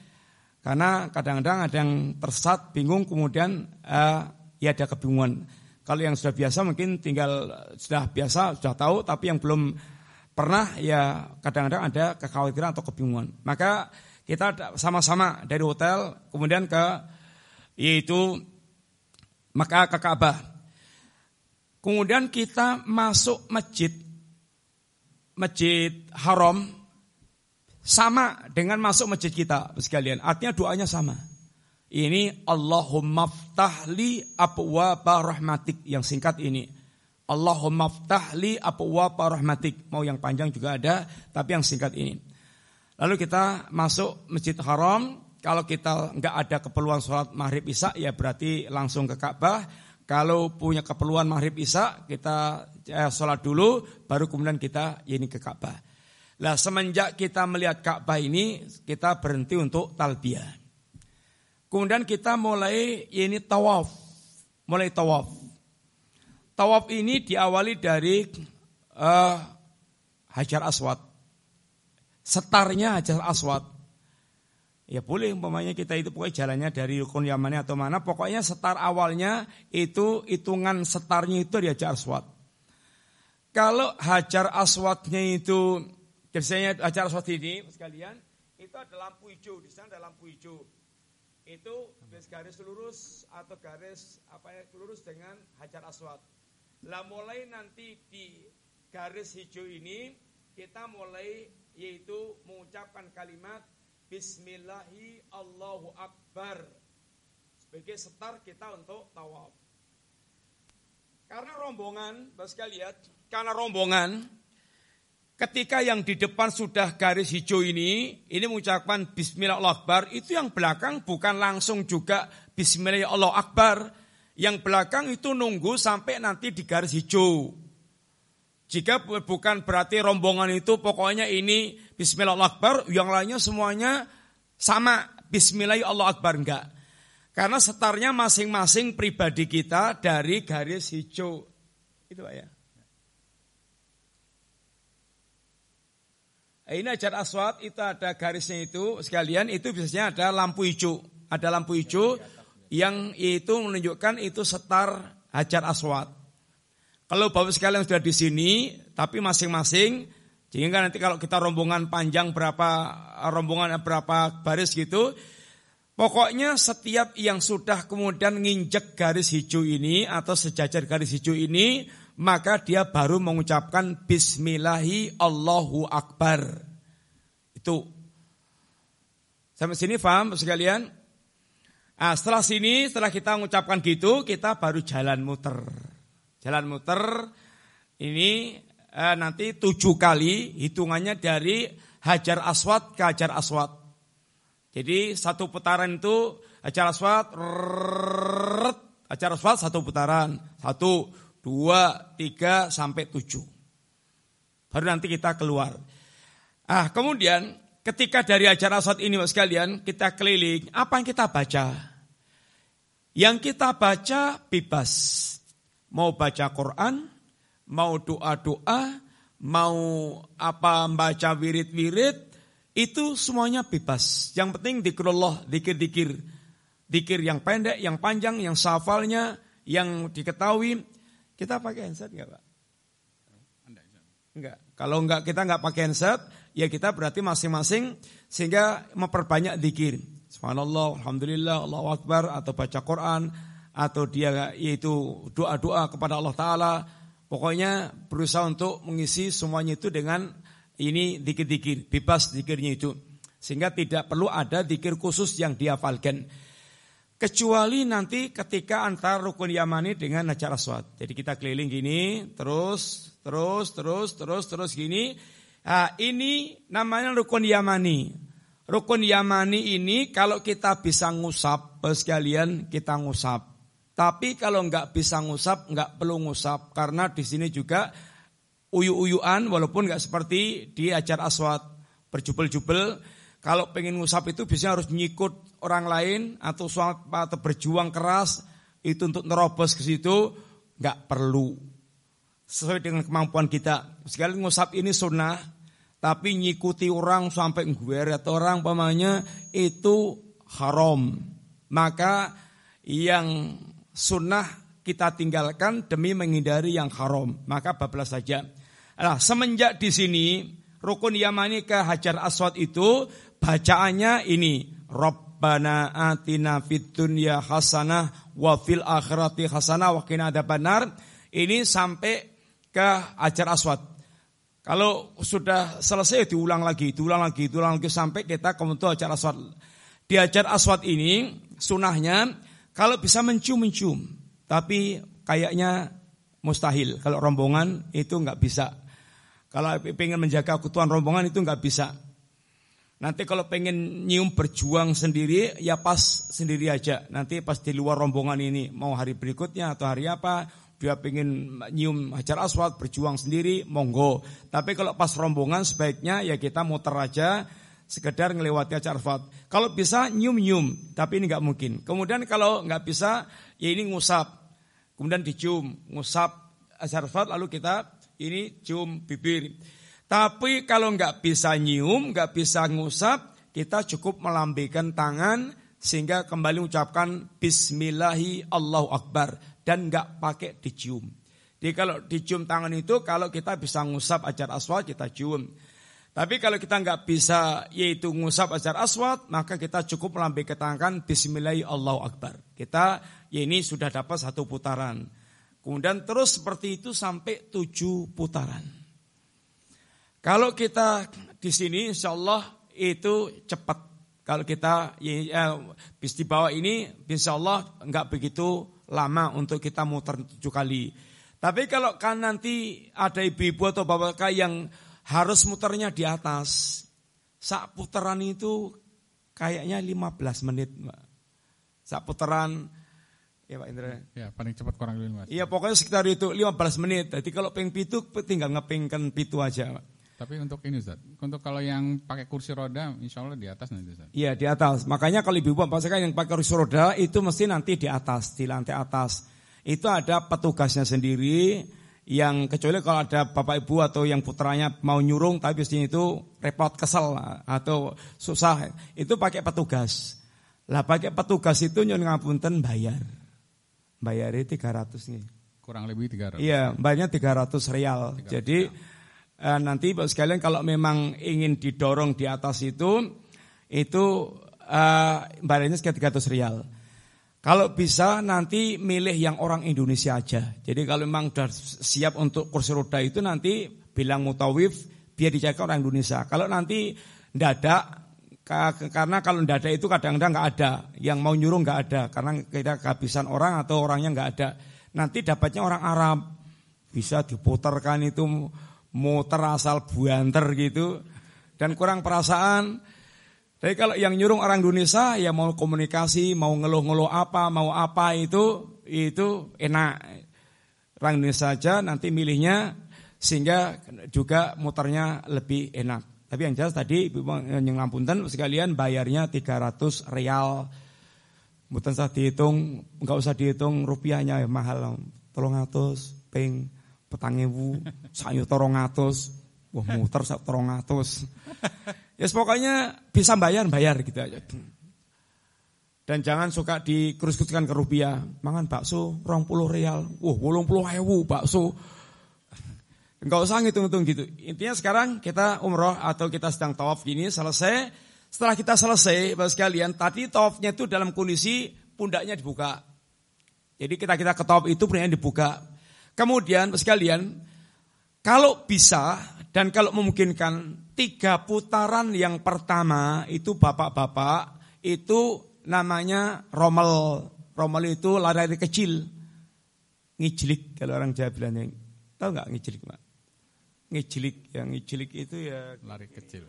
karena kadang-kadang ada yang tersat, bingung, kemudian uh, ya ada kebingungan. Kalau yang sudah biasa mungkin tinggal sudah biasa, sudah tahu, tapi yang belum pernah ya kadang-kadang ada kekhawatiran atau kebingungan. Maka kita sama-sama dari hotel kemudian ke yaitu maka ke Ka'bah. Kemudian kita masuk masjid Masjid Haram sama dengan masuk masjid kita sekalian. Artinya doanya sama. Ini Allahumma ftahli abwaba rahmatik yang singkat ini. Allahumma ftahli abwaba rahmatik. Mau yang panjang juga ada, tapi yang singkat ini. Lalu kita masuk Masjid Haram. Kalau kita nggak ada keperluan sholat maghrib isya, ya berarti langsung ke Ka'bah. Kalau punya keperluan maghrib isya, kita eh, sholat dulu, baru kemudian kita ini ke Ka'bah. Lah semenjak kita melihat Ka'bah ini kita berhenti untuk talbiyah. Kemudian kita mulai ini tawaf. Mulai tawaf. Tawaf ini diawali dari uh, Hajar Aswad. Setarnya Hajar Aswad. Ya boleh umpamanya kita itu pokoknya jalannya dari Rukun Yamani atau mana. Pokoknya setar awalnya itu hitungan setarnya itu di Hajar Aswad. Kalau Hajar Aswadnya itu Biasanya acara seperti ini sekalian itu ada lampu hijau di sana ada lampu hijau. Itu garis lurus atau garis apa ya lurus dengan hajar aswad. Lah mulai nanti di garis hijau ini kita mulai yaitu mengucapkan kalimat Bismillahi Allahu Akbar sebagai setar kita untuk tawaf. Karena rombongan, Bapak sekalian, karena rombongan Ketika yang di depan sudah garis hijau ini, ini mengucapkan Bismillah Allah Akbar, itu yang belakang bukan langsung juga Bismillah Allah Akbar. Yang belakang itu nunggu sampai nanti di garis hijau. Jika bukan berarti rombongan itu pokoknya ini Bismillah Allah Akbar, yang lainnya semuanya sama Bismillah Allah Akbar enggak. Karena setarnya masing-masing pribadi kita dari garis hijau. Itu Pak ya. Ini ajar aswad itu ada garisnya itu sekalian itu biasanya ada lampu hijau. Ada lampu hijau yang itu menunjukkan itu setar hajar aswad. Kalau bapak sekalian sudah di sini, tapi masing-masing, sehingga nanti kalau kita rombongan panjang berapa rombongan berapa baris gitu, pokoknya setiap yang sudah kemudian nginjek garis hijau ini atau sejajar garis hijau ini, maka dia baru mengucapkan Bismillahi Allahu Akbar. Itu. Sampai sini paham sekalian? Nah, setelah sini, setelah kita mengucapkan gitu, kita baru jalan muter. Jalan muter, ini eh, nanti tujuh kali hitungannya dari Hajar Aswad ke Hajar Aswad. Jadi satu putaran itu Hajar Aswad, rrrr, Hajar Aswad satu putaran. Satu, dua, tiga, sampai tujuh. Baru nanti kita keluar. Ah, kemudian ketika dari Hajar Aswad ini Mas sekalian, kita keliling, apa yang kita baca? Yang kita baca bebas. Mau baca Quran, mau doa-doa, mau apa baca wirid-wirid, itu semuanya bebas. Yang penting dikrullah, dikir-dikir. Dikir yang pendek, yang panjang, yang safalnya, yang diketahui. Kita pakai handset enggak Pak? Enggak. Kalau enggak kita enggak pakai handset, ya kita berarti masing-masing sehingga memperbanyak dikir. Subhanallah, Alhamdulillah, Allahu Akbar, atau baca Quran, atau dia yaitu doa-doa kepada Allah Ta'ala. Pokoknya berusaha untuk mengisi semuanya itu dengan ini dikir-dikir, bebas dikirnya itu. Sehingga tidak perlu ada dikir khusus yang dihafalkan. Kecuali nanti ketika antara rukun Yamani dengan Hajar Aswad. Jadi kita keliling gini, terus, terus, terus, terus, terus gini. Nah, ini namanya rukun Yamani. Rukun Yamani ini kalau kita bisa ngusap, sekalian kita ngusap. Tapi kalau nggak bisa ngusap, nggak perlu ngusap karena di sini juga uyu-uyuan walaupun nggak seperti di ajar aswad berjubel-jubel. Kalau pengen ngusap itu biasanya harus nyikut orang lain atau atau berjuang keras itu untuk nerobos ke situ nggak perlu sesuai dengan kemampuan kita. Sekali ngusap ini sunnah, tapi nyikuti orang sampai nggueret orang pamannya itu haram. Maka yang sunnah kita tinggalkan demi menghindari yang haram. Maka bablas saja. Nah, semenjak di sini rukun Yamani ke Hajar Aswad itu bacaannya ini Rabbana atina fid dunya hasanah wa fil akhirati hasanah wa qina adzabannar. Ini sampai ke Hajar Aswad. Kalau sudah selesai diulang lagi, diulang lagi, diulang lagi sampai kita ke acara aswad. Di acara aswad ini sunahnya kalau bisa mencium-mencium, tapi kayaknya mustahil. Kalau rombongan itu nggak bisa. Kalau pengen menjaga keutuhan rombongan itu nggak bisa. Nanti kalau pengen nyium berjuang sendiri, ya pas sendiri aja. Nanti pas di luar rombongan ini, mau hari berikutnya atau hari apa, dia pengen nyium hajar aswad berjuang sendiri monggo tapi kalau pas rombongan sebaiknya ya kita muter aja sekedar ngelewati aswad kalau bisa nyium nyium tapi ini nggak mungkin kemudian kalau nggak bisa ya ini ngusap kemudian dicium ngusap aswad lalu kita ini cium bibir tapi kalau nggak bisa nyium nggak bisa ngusap kita cukup melambaikan tangan sehingga kembali mengucapkan Bismillahi Allahu Akbar dan nggak pakai dicium. Jadi kalau dicium tangan itu kalau kita bisa ngusap ajar aswad kita cium. Tapi kalau kita nggak bisa yaitu ngusap ajar aswad maka kita cukup melambaikan tangan Bismillahirrahmanirrahim Allahu Akbar. Kita ya ini sudah dapat satu putaran. Kemudian terus seperti itu sampai tujuh putaran. Kalau kita di sini insya Allah itu cepat. Kalau kita ya, ya, di bawah ini insya Allah nggak begitu lama untuk kita muter tujuh kali. Tapi kalau kan nanti ada ibu-ibu atau bapak yang harus muternya di atas, sak putaran itu kayaknya 15 menit, Mbak. Sak putaran Ya Pak Indra. Ya paling cepat kurang lebih mas. Iya pokoknya sekitar itu 15 menit. Jadi kalau peng pitu tinggal ngepingkan pitu aja. Pak. Tapi untuk ini Ustaz, untuk kalau yang pakai kursi roda insya Allah di atas nanti Ustaz. Iya di atas. Makanya kalau ibu bapak saya yang pakai kursi roda itu mesti nanti di atas, di lantai atas. Itu ada petugasnya sendiri yang kecuali kalau ada bapak ibu atau yang putranya mau nyurung tapi biasanya itu repot kesel atau susah itu pakai petugas. Lah pakai petugas itu nyun ngapunten bayar. Bayarnya 300 nih. Kurang lebih 300. Iya, bayarnya 300 real. 300 Jadi real eh, nanti Bapak sekalian kalau memang ingin didorong di atas itu itu eh, barangnya sekitar 300 rial. Kalau bisa nanti milih yang orang Indonesia aja. Jadi kalau memang sudah siap untuk kursi roda itu nanti bilang mutawif biar dijaga orang Indonesia. Kalau nanti ada karena kalau ada itu kadang-kadang nggak ada yang mau nyuruh nggak ada karena kita kehabisan orang atau orangnya nggak ada nanti dapatnya orang Arab bisa diputarkan itu muter asal buanter gitu dan kurang perasaan. Tapi kalau yang nyuruh orang Indonesia ya mau komunikasi, mau ngeluh-ngeluh apa, mau apa itu itu enak. Orang Indonesia saja nanti milihnya sehingga juga muternya lebih enak. Tapi yang jelas tadi yang lampunten sekalian bayarnya 300 real. Mboten usah dihitung, enggak usah dihitung rupiahnya ya mahal. 300 ping petang ewu, sayu torong atus, wah muter sak torong atus. Ya yes, pokoknya bisa bayar, bayar gitu aja. Dan jangan suka dikerus-keruskan ke rupiah. Mangan bakso, rong puluh real. Wah, wolong puluh ewu bakso. Enggak usah ngitung-ngitung gitu. Intinya sekarang kita umroh atau kita sedang tawaf gini selesai. Setelah kita selesai, Bapak sekalian, tadi tawafnya itu dalam kondisi pundaknya dibuka. Jadi kita kita ke tawaf itu pundaknya dibuka. Kemudian sekalian, kalau bisa dan kalau memungkinkan tiga putaran yang pertama itu bapak-bapak itu namanya romel. Romel itu lari kecil. Ngijlik kalau orang Jawa bilangnya. Tahu nggak ngijlik, Pak? Ngijlik, yang ngijlik itu ya lari kecil.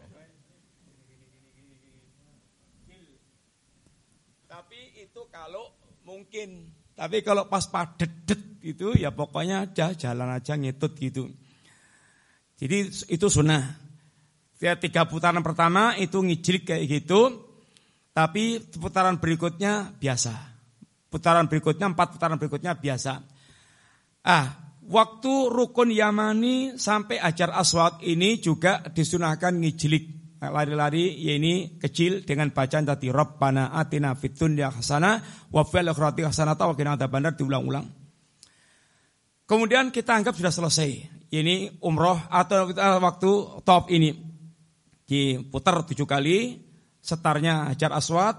Tapi itu kalau mungkin tapi kalau pas padet itu ya pokoknya aja jalan aja ngitut gitu. Jadi itu sunnah. Ya, tiga putaran pertama itu ngijrik kayak gitu. Tapi putaran berikutnya biasa. Putaran berikutnya, empat putaran berikutnya biasa. Ah, waktu rukun Yamani sampai ajar aswad ini juga disunahkan ngijlik lari-lari ya ini kecil dengan bacaan tadi Rabbana atina fid dunya hasanah wa fil akhirati hasanah wa qina adzabannar diulang-ulang. Kemudian kita anggap sudah selesai. Ini umroh atau waktu top ini diputar tujuh kali, setarnya hajar aswad,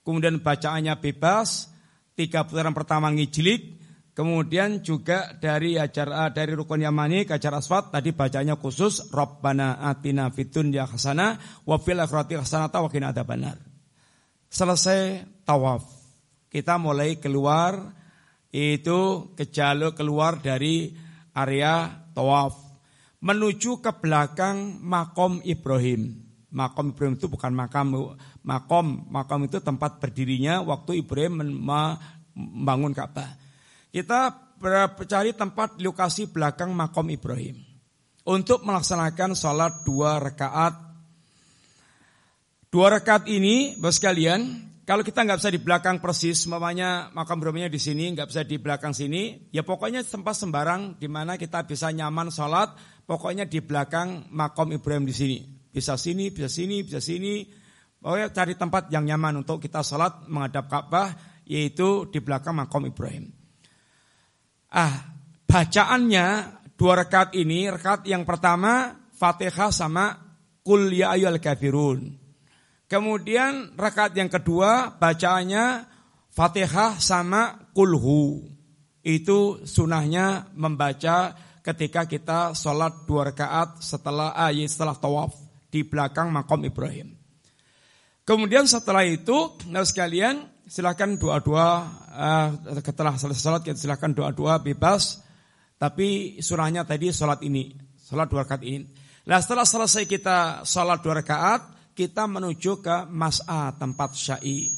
kemudian bacaannya bebas, tiga putaran pertama ngijlik, Kemudian juga dari ajar eh, dari rukun yamani ke ajar aswad tadi bacanya khusus Rabbana atina fitun ya hasanah wa fil akhirati hasanah wa adzabannar. Selesai tawaf. Kita mulai keluar itu ke jalur keluar dari area tawaf menuju ke belakang makom Ibrahim. Makom Ibrahim itu bukan makam makom, makom itu tempat berdirinya waktu Ibrahim membangun Ka'bah. Kita mencari tempat lokasi belakang makom Ibrahim untuk melaksanakan sholat dua rakaat. Dua rakaat ini, bos kalian, kalau kita nggak bisa di belakang persis, mamanya makam Ibrahimnya di sini, nggak bisa di belakang sini, ya pokoknya tempat sembarang di mana kita bisa nyaman sholat, pokoknya di belakang makom Ibrahim di sini. Bisa sini, bisa sini, bisa sini. Pokoknya cari tempat yang nyaman untuk kita sholat menghadap Ka'bah, yaitu di belakang makom Ibrahim. Ah, bacaannya dua rekat ini, rekat yang pertama Fatihah sama Kul ya ayyuhal kafirun. Kemudian rekat yang kedua bacaannya Fatihah sama Kulhu. Itu sunahnya membaca ketika kita sholat dua rakaat setelah ayat setelah tawaf di belakang makom Ibrahim. Kemudian setelah itu, nah sekalian, silahkan doa-doa uh, setelah selesai sholat kita silahkan doa-doa bebas. Tapi surahnya tadi sholat ini sholat dua rakaat ini. Nah setelah selesai kita sholat dua rakaat kita menuju ke mas'a tempat syai.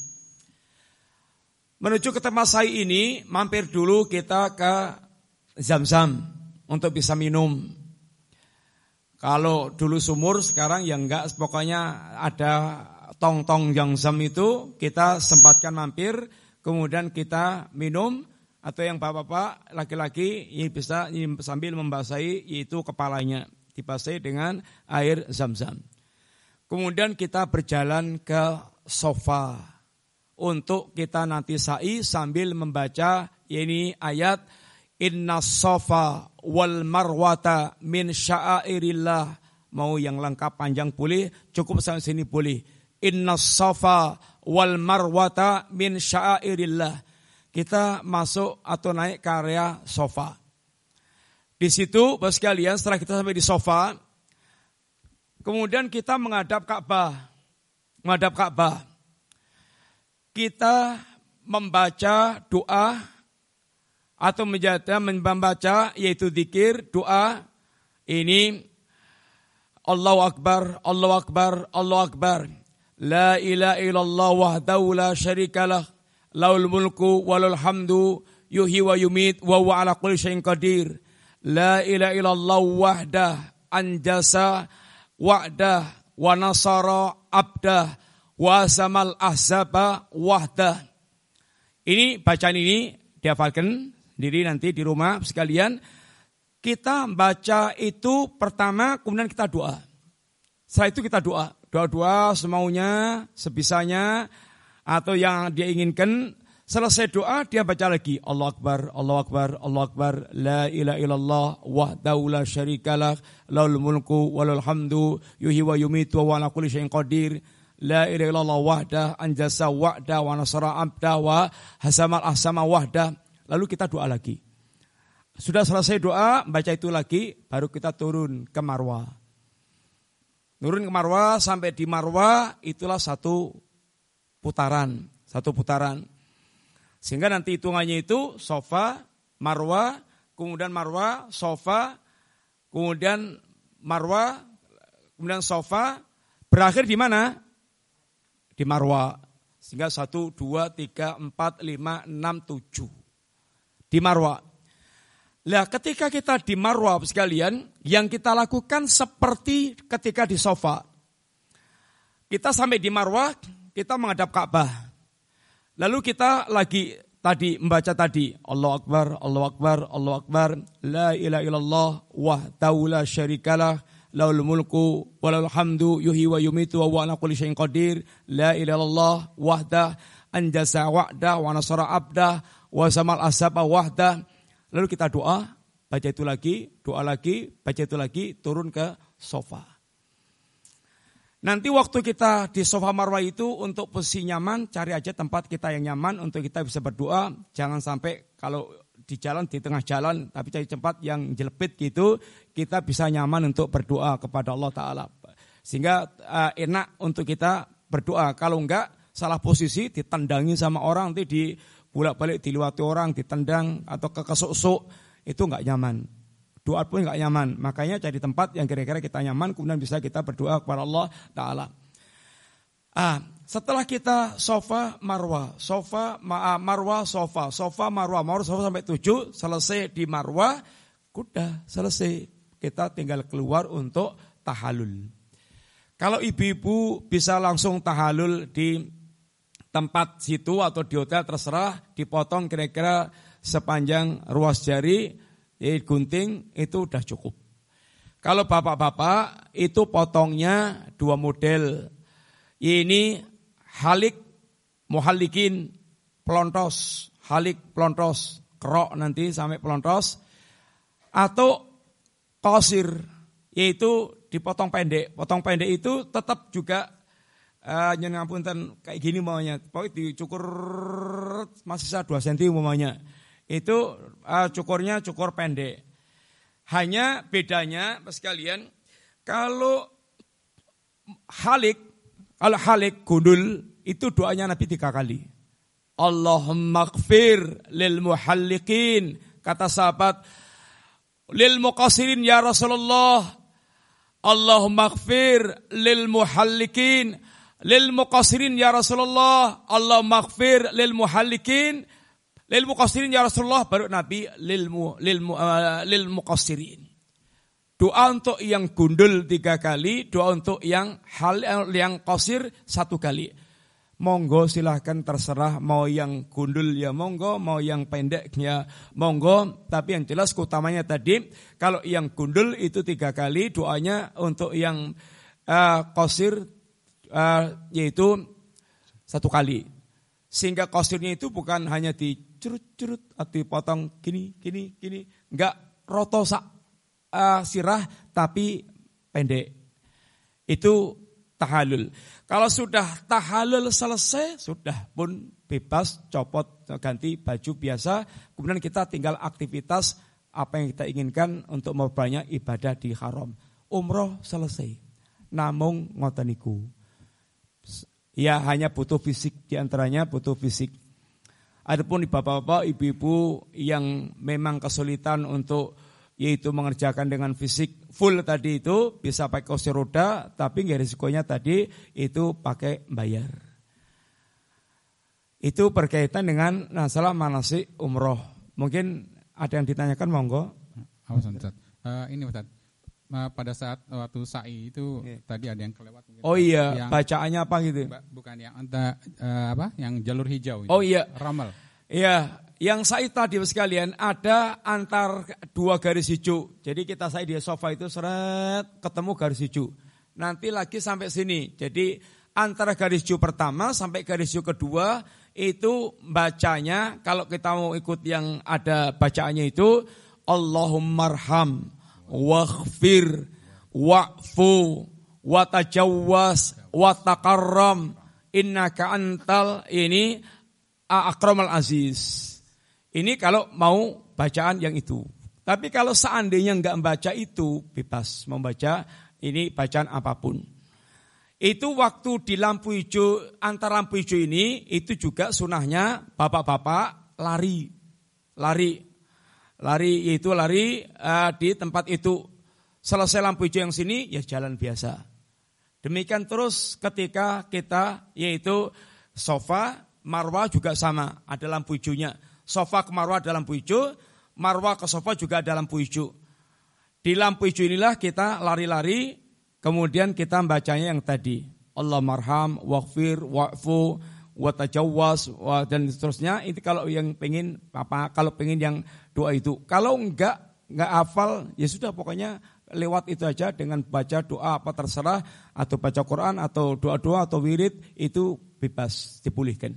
Menuju ke tempat syai ini mampir dulu kita ke zam-zam untuk bisa minum. Kalau dulu sumur sekarang ya enggak. Pokoknya ada tong-tong yang zam itu kita sempatkan mampir, kemudian kita minum atau yang bapak-bapak laki-laki ini bisa sambil membasahi yaitu kepalanya. Dibasahi dengan air zam-zam. Kemudian kita berjalan ke sofa. Untuk kita nanti sa'i sambil membaca ini ayat Inna sofa wal marwata min sya'airillah. Mau yang lengkap panjang boleh, cukup sampai sini boleh. Inna safa wal marwata min syairillah. Kita masuk atau naik ke area sofa. Di situ, bos sekalian, setelah kita sampai di sofa, kemudian kita menghadap Ka'bah. Menghadap Ka'bah. Kita membaca doa atau menjadi membaca yaitu zikir, doa ini Allahu Akbar, Allahu Akbar, Allahu Akbar. La ilaha illallah wahdahu la syarikalah. Laul mulku walul hamdu yuhi wa yumit wa huwa ala kulli syai'in qadir. La ilaha illallah wahdah anjasa wa'dah wa nasara abdah wa samal ahzaba wahdah. Ini bacaan ini dihafalkan diri nanti di rumah sekalian. Kita baca itu pertama kemudian kita doa. Setelah itu kita doa. Doa-doa semaunya, sebisanya, atau yang dia inginkan. Selesai doa dia baca lagi. Allah Akbar, Allah Akbar, Allah Akbar. La ilaha illallah wahdahu la syarikalah. Laul mulku walul hamdu. Yuhi wa yumitu wa ala kulli syai'in qadir. La ilaha illallah wahdah anjasa wa'da wa nasara abda wa hasamal ahsama wahdah. Lalu kita doa lagi. Sudah selesai doa, baca itu lagi, baru kita turun ke Marwah. Turun ke Marwah sampai di Marwah itulah satu putaran, satu putaran. Sehingga nanti hitungannya itu sofa, Marwah, kemudian Marwah, sofa, kemudian Marwah, kemudian sofa, berakhir di mana? Di Marwah. Sehingga satu, dua, tiga, empat, lima, enam, tujuh. Di Marwah. Lah ketika kita di Marwah sekalian, yang kita lakukan seperti ketika di sofa. Kita sampai di Marwah, kita menghadap Ka'bah. Lalu kita lagi tadi membaca tadi Allah Akbar, Allah Akbar, Allah Akbar, la ilaha illallah wahdahu la syarikalah laul mulku walal hamdu yuhi wa yumitu wa huwa ala kulli syai'in qadir la ilaha illallah wahdah anjasa wa'dah wa nasara abdah wa samal wahdah Lalu kita doa, baca itu lagi, doa lagi, baca itu lagi, turun ke sofa. Nanti waktu kita di sofa marwah itu untuk posisi nyaman, cari aja tempat kita yang nyaman untuk kita bisa berdoa. Jangan sampai kalau di jalan, di tengah jalan, tapi cari tempat yang jelepit gitu, kita bisa nyaman untuk berdoa kepada Allah Ta'ala. Sehingga uh, enak untuk kita berdoa. Kalau enggak, salah posisi, ditendangi sama orang, nanti di bolak-balik diliwati orang, ditendang atau kekesuk-suk itu nggak nyaman. Doa pun nggak nyaman. Makanya cari tempat yang kira-kira kita nyaman, kemudian bisa kita berdoa kepada Allah Taala. Ah, setelah kita sofa marwah, sofa ma, ah, marwah sofa, sofa marwah, marwah sofa sampai tujuh, selesai di marwah, kuda selesai. Kita tinggal keluar untuk tahalul. Kalau ibu-ibu bisa langsung tahalul di tempat situ atau di hotel terserah dipotong kira-kira sepanjang ruas jari jadi gunting itu udah cukup. Kalau bapak-bapak itu potongnya dua model. Ini halik muhalikin pelontos, halik pelontos, kerok nanti sampai pelontos atau kosir yaitu dipotong pendek. Potong pendek itu tetap juga uh, nyen ngapunten kayak gini maunya. Pokoknya dicukur masih sisa 2 cm umumnya. Itu uh, cukurnya cukur pendek. Hanya bedanya sekalian kalau halik kalau halik gundul itu doanya Nabi tiga kali. Allahumma gfir lil muhallikin kata sahabat lil muqasirin ya Rasulullah Allahumma gfir lil muhallikin lil muqasirin ya Rasulullah, Allah maghfir lil muhallikin, lil muqasirin ya Rasulullah, baru Nabi lil mu, lil mu, uh, lil muqasirin. Doa untuk yang gundul tiga kali, doa untuk yang hal yang kosir satu kali. Monggo silahkan terserah mau yang gundul ya monggo, mau yang pendek ya monggo. Tapi yang jelas utamanya tadi kalau yang gundul itu tiga kali doanya untuk yang uh, kosir uh, yaitu satu kali. Sehingga kosirnya itu bukan hanya dicurut-curut atau dipotong gini, gini, gini. Enggak roto sak uh, sirah tapi pendek. Itu tahalul. Kalau sudah tahalul selesai, sudah pun bebas copot ganti baju biasa. Kemudian kita tinggal aktivitas apa yang kita inginkan untuk memperbanyak ibadah di haram. Umroh selesai. Namung ngoteniku. Ya hanya butuh fisik di antaranya butuh fisik. Adapun bapak-bapak, ibu-ibu yang memang kesulitan untuk yaitu mengerjakan dengan fisik full tadi itu bisa pakai kursi roda tapi nggak risikonya tadi itu pakai bayar. Itu berkaitan dengan masalah manasik umroh. Mungkin ada yang ditanyakan monggo. Awas Ustaz. Uh, ini Ustaz. Uh, pada saat waktu sa'i itu yeah. tadi ada yang kelewat mungkin. Oh iya, yang, bacaannya apa gitu? Bukan yang entah uh, apa? Yang jalur hijau itu. Oh iya. Ramal. Iya, yang saya tadi sekalian ada antar dua garis hijau. Jadi kita saya di sofa itu seret ketemu garis hijau. Nanti lagi sampai sini. Jadi antara garis hijau pertama sampai garis hijau kedua itu bacanya kalau kita mau ikut yang ada bacaannya itu Allahummarham waghfir wa'fu watajawwas wataqarram innaka antal ini akramal aziz. Ini kalau mau bacaan yang itu. Tapi kalau seandainya nggak membaca itu, bebas membaca ini bacaan apa pun. Itu waktu di lampu hijau, antara lampu hijau ini, itu juga sunahnya bapak-bapak lari. Lari. Lari itu lari uh, di tempat itu. Selesai lampu hijau yang sini, ya jalan biasa. Demikian terus ketika kita, yaitu sofa, marwah juga sama, ada lampu hijaunya sofa ke marwah ada lampu hijau, marwah ke sofa juga ada lampu hijau. Di lampu hijau inilah kita lari-lari, kemudian kita bacanya yang tadi. Allah marham, waqfir, wa'fu, watajawwas, wa, dan seterusnya. Itu kalau yang pengen apa? Kalau pengen yang doa itu. Kalau enggak enggak hafal, ya sudah pokoknya lewat itu aja dengan baca doa apa terserah atau baca Quran atau doa-doa atau wirid itu bebas dipulihkan.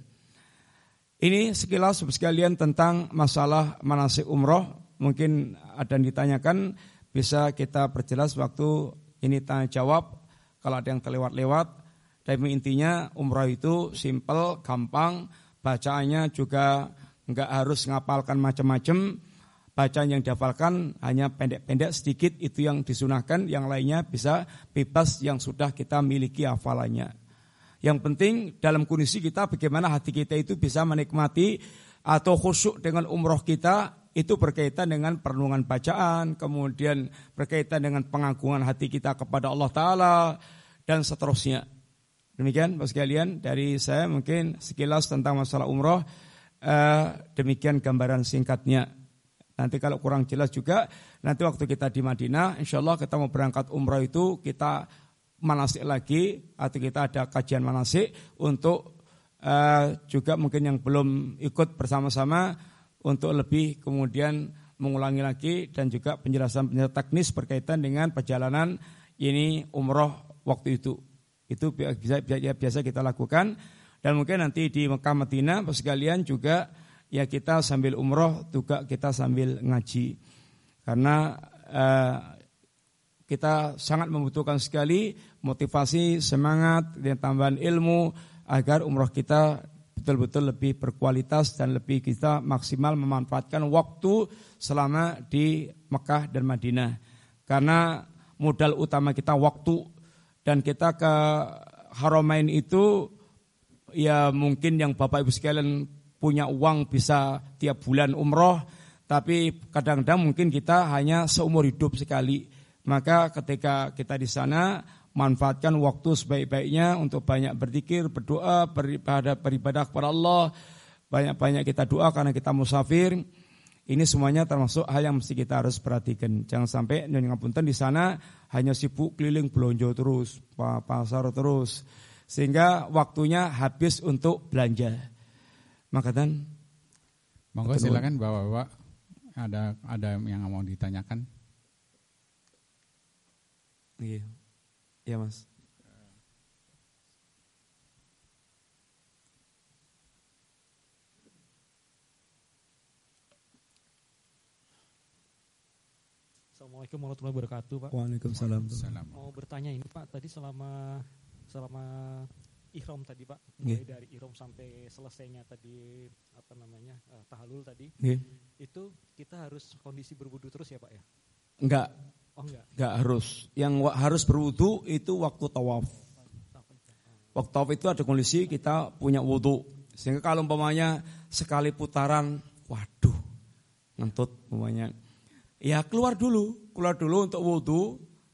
Ini sekilas sekalian tentang masalah manasik umroh. Mungkin ada yang ditanyakan, bisa kita perjelas waktu ini tanya jawab. Kalau ada yang terlewat-lewat, tapi intinya umroh itu simple, gampang, bacaannya juga nggak harus ngapalkan macam-macam. Bacaan yang dihafalkan hanya pendek-pendek sedikit itu yang disunahkan, yang lainnya bisa bebas yang sudah kita miliki hafalannya. Yang penting dalam kondisi kita bagaimana hati kita itu bisa menikmati atau khusyuk dengan umroh kita itu berkaitan dengan perenungan bacaan, kemudian berkaitan dengan pengagungan hati kita kepada Allah Ta'ala, dan seterusnya. Demikian Bapak sekalian dari saya mungkin sekilas tentang masalah umroh, eh, demikian gambaran singkatnya. Nanti kalau kurang jelas juga, nanti waktu kita di Madinah, insya Allah kita mau berangkat umroh itu, kita manasik lagi atau kita ada kajian manasik untuk uh, juga mungkin yang belum ikut bersama-sama untuk lebih kemudian mengulangi lagi dan juga penjelasan-penjelasan teknis berkaitan dengan perjalanan ini umroh waktu itu. Itu bisa, biasa, biasa kita lakukan dan mungkin nanti di Mekah Madinah sekalian juga ya kita sambil umroh juga kita sambil ngaji karena uh, kita sangat membutuhkan sekali motivasi, semangat, dan tambahan ilmu agar umroh kita betul-betul lebih berkualitas dan lebih kita maksimal memanfaatkan waktu selama di Mekah dan Madinah. Karena modal utama kita waktu dan kita ke Haramain itu ya mungkin yang Bapak Ibu sekalian punya uang bisa tiap bulan umroh tapi kadang-kadang mungkin kita hanya seumur hidup sekali. Maka ketika kita di sana manfaatkan waktu sebaik-baiknya untuk banyak berzikir, berdoa, beribadah, beribadah kepada Allah. Banyak-banyak kita doa karena kita musafir. Ini semuanya termasuk hal yang mesti kita harus perhatikan. Jangan sampai nyonya ngapunten di sana hanya sibuk keliling belanja terus, pasar terus, sehingga waktunya habis untuk belanja. Maka dan Monggo silakan bapak-bapak ada ada yang mau ditanyakan. Iya. Iya mas. Assalamualaikum warahmatullahi wabarakatuh Pak. Waalaikumsalam. Mau bertanya ini Pak, tadi selama selama ihram tadi Pak, mulai yeah. dari ihram sampai selesainya tadi apa namanya uh, tahalul tadi, yeah. itu kita harus kondisi berwudu terus ya Pak ya? Enggak, Oh enggak. Enggak harus. Yang harus berwudu itu waktu tawaf. Waktu tawaf itu ada kondisi kita punya wudu. Sehingga kalau umpamanya sekali putaran, waduh, ngentut umpamanya. Ya keluar dulu, keluar dulu untuk wudhu,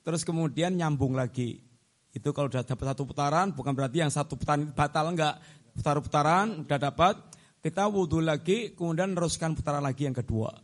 terus kemudian nyambung lagi. Itu kalau sudah dapat satu putaran, bukan berarti yang satu putaran batal enggak. Putar-putaran udah dapat, kita wudhu lagi, kemudian teruskan putaran lagi yang kedua.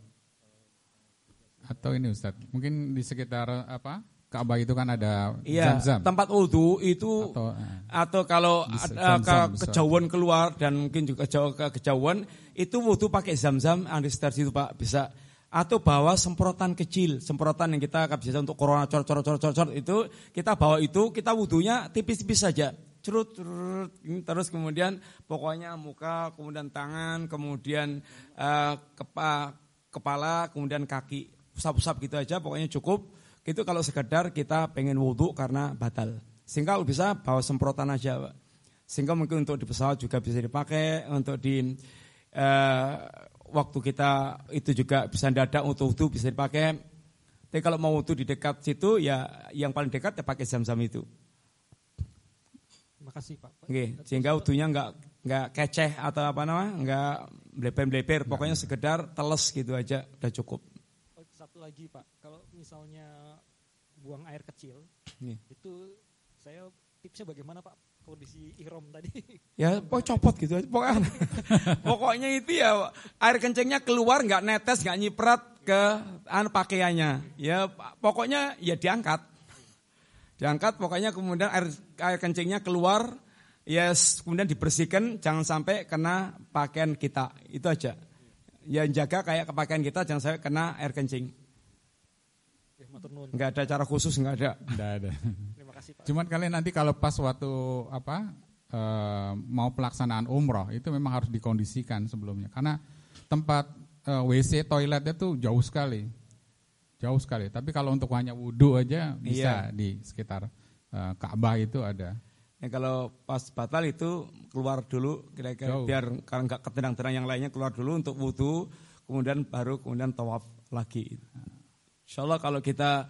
Atau ini Ustadz, mungkin di sekitar apa Ka'bah itu kan ada Iya, zam-zam. tempat wudhu itu Atau, atau, eh, kalau Bisa ada ke kejauhan keluar dan mungkin juga jauh ke kejauhan itu wudhu pakai zam-zam sekitar situ Pak bisa atau bawa semprotan kecil, semprotan yang kita biasa untuk corona cor cor cor cor cor itu kita bawa itu kita wudhunya tipis-tipis saja. Curut, curut, terus kemudian pokoknya muka, kemudian tangan, kemudian eh, kepa, kepala, kemudian kaki, usap-usap gitu aja, pokoknya cukup. Itu kalau sekedar kita pengen wudhu karena batal. Sehingga bisa bawa semprotan aja. Sehingga mungkin untuk di pesawat juga bisa dipakai, untuk di eh, waktu kita itu juga bisa dadak untuk wudhu bisa dipakai. Tapi kalau mau wudhu di dekat situ ya yang paling dekat ya pakai zam-zam itu. Terima kasih Pak. Oke, sehingga wudhunya nggak nggak keceh atau apa nama, nggak bleper-bleper, pokoknya sekedar teles gitu aja udah cukup. Oh, Satu lagi Pak, kalau misalnya buang air kecil, Iya. itu saya tipsnya bagaimana Pak kondisi ihrom tadi? Ya, pokoknya copot gitu aja. Pokoknya, pokoknya itu ya air kencingnya keluar nggak netes, nggak nyiprat ke anu pakaiannya. Ya pokoknya ya diangkat. Diangkat pokoknya kemudian air air kencingnya keluar ya kemudian dibersihkan jangan sampai kena pakaian kita. Itu aja. Ya jaga kayak ke pakaian kita jangan sampai kena air kencing. Ya, matur nuwun. Nggak ada cara khusus nggak ada. Nggak ada. Kasih Pak. Cuman kalian nanti kalau pas waktu apa eh, mau pelaksanaan umroh itu memang harus dikondisikan sebelumnya karena tempat eh, WC toiletnya tuh jauh sekali, jauh sekali. Tapi kalau untuk hanya wudhu aja bisa di sekitar eh, Ka'bah itu ada. Ya, kalau pas batal itu keluar dulu kira-kira Jauh. biar kalau nggak ketendang-tendang yang lainnya keluar dulu untuk wudhu, kemudian baru kemudian tawaf lagi. Insya Allah kalau kita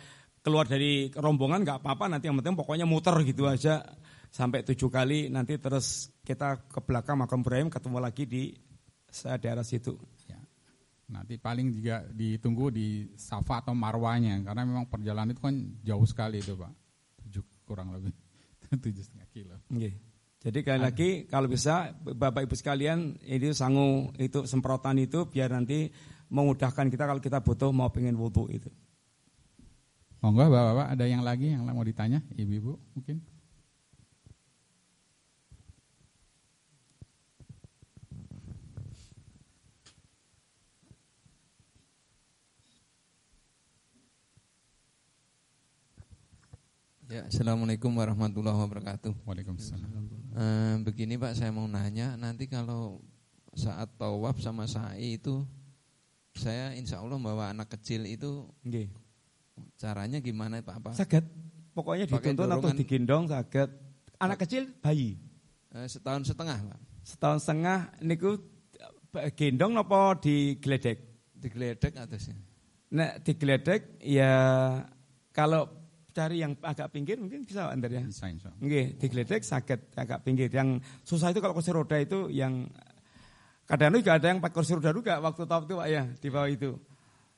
keluar dari rombongan nggak apa-apa nanti yang penting pokoknya muter gitu aja sampai tujuh kali nanti terus kita ke belakang makam Ibrahim ketemu lagi di daerah situ. Ya. Nanti paling juga ditunggu di Safa atau Marwanya karena memang perjalanan itu kan jauh sekali itu pak, tujuh kurang lebih tujuh setengah kilo. Oke. Jadi sekali lagi kalau bisa Bapak Ibu sekalian ini sangu itu semprotan itu biar nanti memudahkan kita kalau kita butuh mau pengen wudhu itu. Monggo bapak-bapak ada yang lagi yang mau ditanya ibu-ibu mungkin? Ya, Assalamualaikum warahmatullahi wabarakatuh. Waalaikumsalam. Eh, begini Pak, saya mau nanya, nanti kalau saat tawaf sama sa'i itu, saya insya Allah bawa anak kecil itu Nggih. Caranya gimana Pak? Apa? Saged. Pokoknya dituntun atau digendong saged. Anak kecil bayi. Eh, setahun setengah Pak, Setahun setengah niku eh, gendong napa digledek? digeledek atasnya. Nek digledek ya kalau cari yang agak pinggir mungkin bisa Anda ya. Bisa insya Allah. Nggih, digledek sakit agak pinggir. Yang susah itu kalau kursi roda itu yang kadang juga ada yang pakai kursi roda juga waktu top itu Pak ya di bawah itu.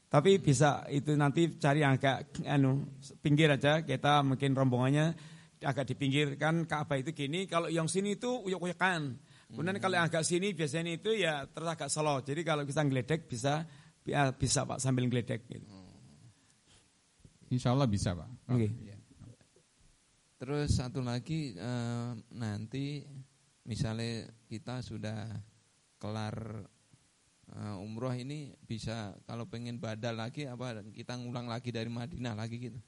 Tapi bisa itu nanti cari yang agak anu pinggir aja kita mungkin rombongannya agak di pinggir kan Ka'bah itu gini kalau yang sini itu uyuk-uyukan. Kemudian kalau yang agak sini biasanya itu ya terus agak slow. Jadi kalau kita ngeledek bisa ya, bisa Pak sambil ngeledek gitu. Insya Allah bisa pak. Oke. Iya. Terus satu lagi eh, nanti misalnya kita sudah kelar eh, umroh ini bisa kalau pengen badal lagi apa kita ngulang lagi dari Madinah lagi gitu.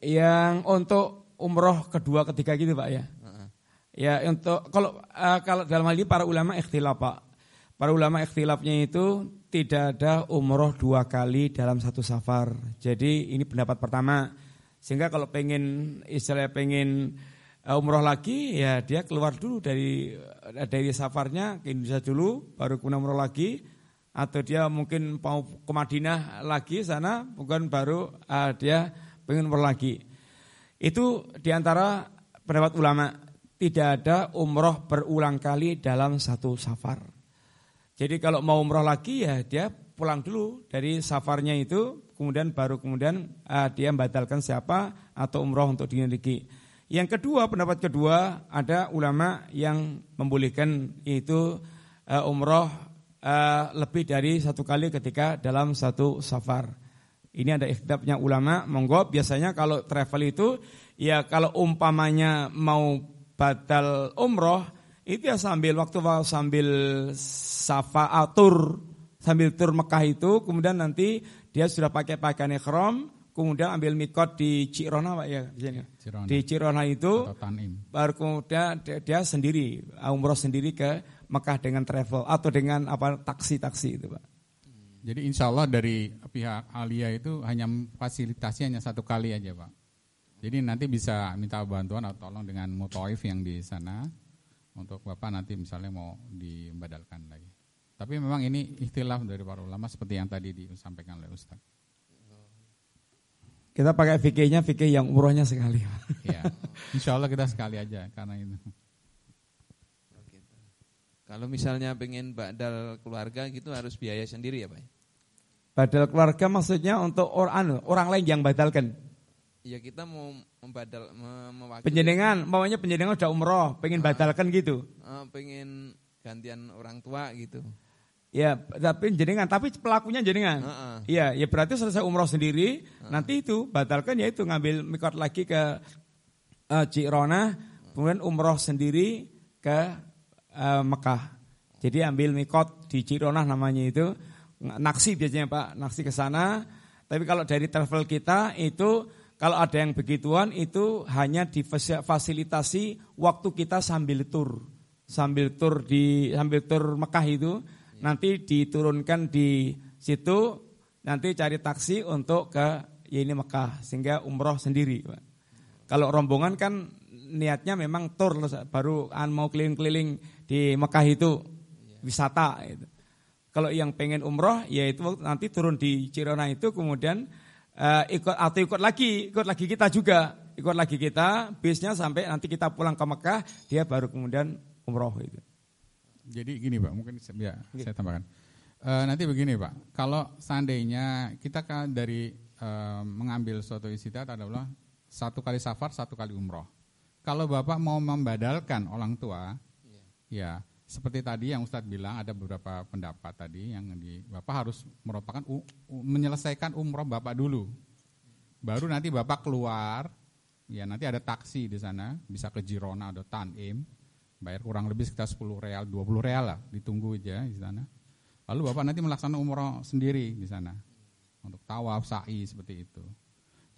Yang untuk umroh kedua ketiga gitu Pak ya. Heeh. Ya untuk kalau eh, kalau dalam hal ini para ulama ikhtilaf Pak. Para ulama ikhtilafnya itu tidak ada umroh dua kali dalam satu safar. Jadi ini pendapat pertama. Sehingga kalau pengen istilahnya pengen eh, umroh lagi ya dia keluar dulu dari dari safarnya ke Indonesia dulu baru kemudian umroh lagi atau dia mungkin mau ke Madinah lagi sana bukan baru eh, dia pengen umroh lagi. Itu di antara pendapat ulama tidak ada umroh berulang kali dalam satu safar. Jadi kalau mau umroh lagi ya dia pulang dulu dari safarnya itu kemudian baru kemudian uh, dia membatalkan siapa atau umroh untuk dimiliki. Yang kedua, pendapat kedua ada ulama yang membolehkan itu uh, umroh uh, lebih dari satu kali ketika dalam satu safar. Ini ada ikhtilafnya ulama, monggo biasanya kalau travel itu ya kalau umpamanya mau batal umroh itu ya sambil waktu sambil safa atur sambil tur Mekah itu kemudian nanti dia sudah pakai pakaian ikhram kemudian ambil mikot di Cirona Pak ya Cirona. di Cirona itu baru kemudian dia, dia sendiri umroh sendiri ke Mekah dengan travel atau dengan apa taksi-taksi itu Pak. Jadi insya Allah dari pihak Alia itu hanya fasilitasi hanya satu kali aja Pak. Jadi nanti bisa minta bantuan atau tolong dengan mutoif yang di sana untuk Bapak nanti misalnya mau dibadalkan lagi. Tapi memang ini ikhtilaf dari para ulama seperti yang tadi disampaikan oleh Ustaz. Kita pakai fikihnya fikih yang umrohnya sekali. Ya, insya Allah kita sekali aja karena itu. Kalau misalnya pengen badal keluarga gitu harus biaya sendiri ya Pak? Badal keluarga maksudnya untuk orang orang lain yang badalkan. Iya kita mau membadal mewakili. Penjenengan, maunya penjenengan udah umroh, pengen uh, badalkan gitu. Uh, pengen gantian orang tua gitu. Ya, tapi jenengan, tapi pelakunya jenengan. Iya, uh -uh. ya, ya berarti selesai umroh sendiri, uh -uh. nanti itu batalkan ya itu ngambil mikot lagi ke uh, Cirona, kemudian umroh sendiri ke uh, Mekah. Jadi ambil mikot di Cironah namanya itu naksi biasanya Pak, naksi ke sana. Tapi kalau dari travel kita itu kalau ada yang begituan itu hanya difasilitasi waktu kita sambil tur. Sambil tur di sambil tur Mekah itu nanti diturunkan di situ nanti cari taksi untuk ke ya ini Mekah sehingga umroh sendiri Pak. Kalau rombongan kan niatnya memang tur baru mau keliling-keliling di Mekah itu wisata itu. Kalau yang pengen umroh ya itu nanti turun di Cirona itu kemudian uh, ikut atau ikut lagi, ikut lagi kita juga, ikut lagi kita bisnya sampai nanti kita pulang ke Mekah dia baru kemudian umroh itu. Jadi gini Pak, mungkin ya, saya tambahkan. Uh, nanti begini Pak, kalau seandainya kita kan dari uh, mengambil suatu istiadat adalah satu kali safar, satu kali umroh. Kalau Bapak mau membadalkan orang tua, Ya, seperti tadi yang Ustadz bilang ada beberapa pendapat tadi yang di Bapak harus merupakan menyelesaikan umroh Bapak dulu. Baru nanti Bapak keluar, ya nanti ada taksi di sana, bisa ke Girona atau Tanim, bayar kurang lebih sekitar 10 real, 20 real lah, ditunggu aja di sana. Lalu Bapak nanti melaksanakan umroh sendiri di sana. Untuk tawaf, sa'i seperti itu.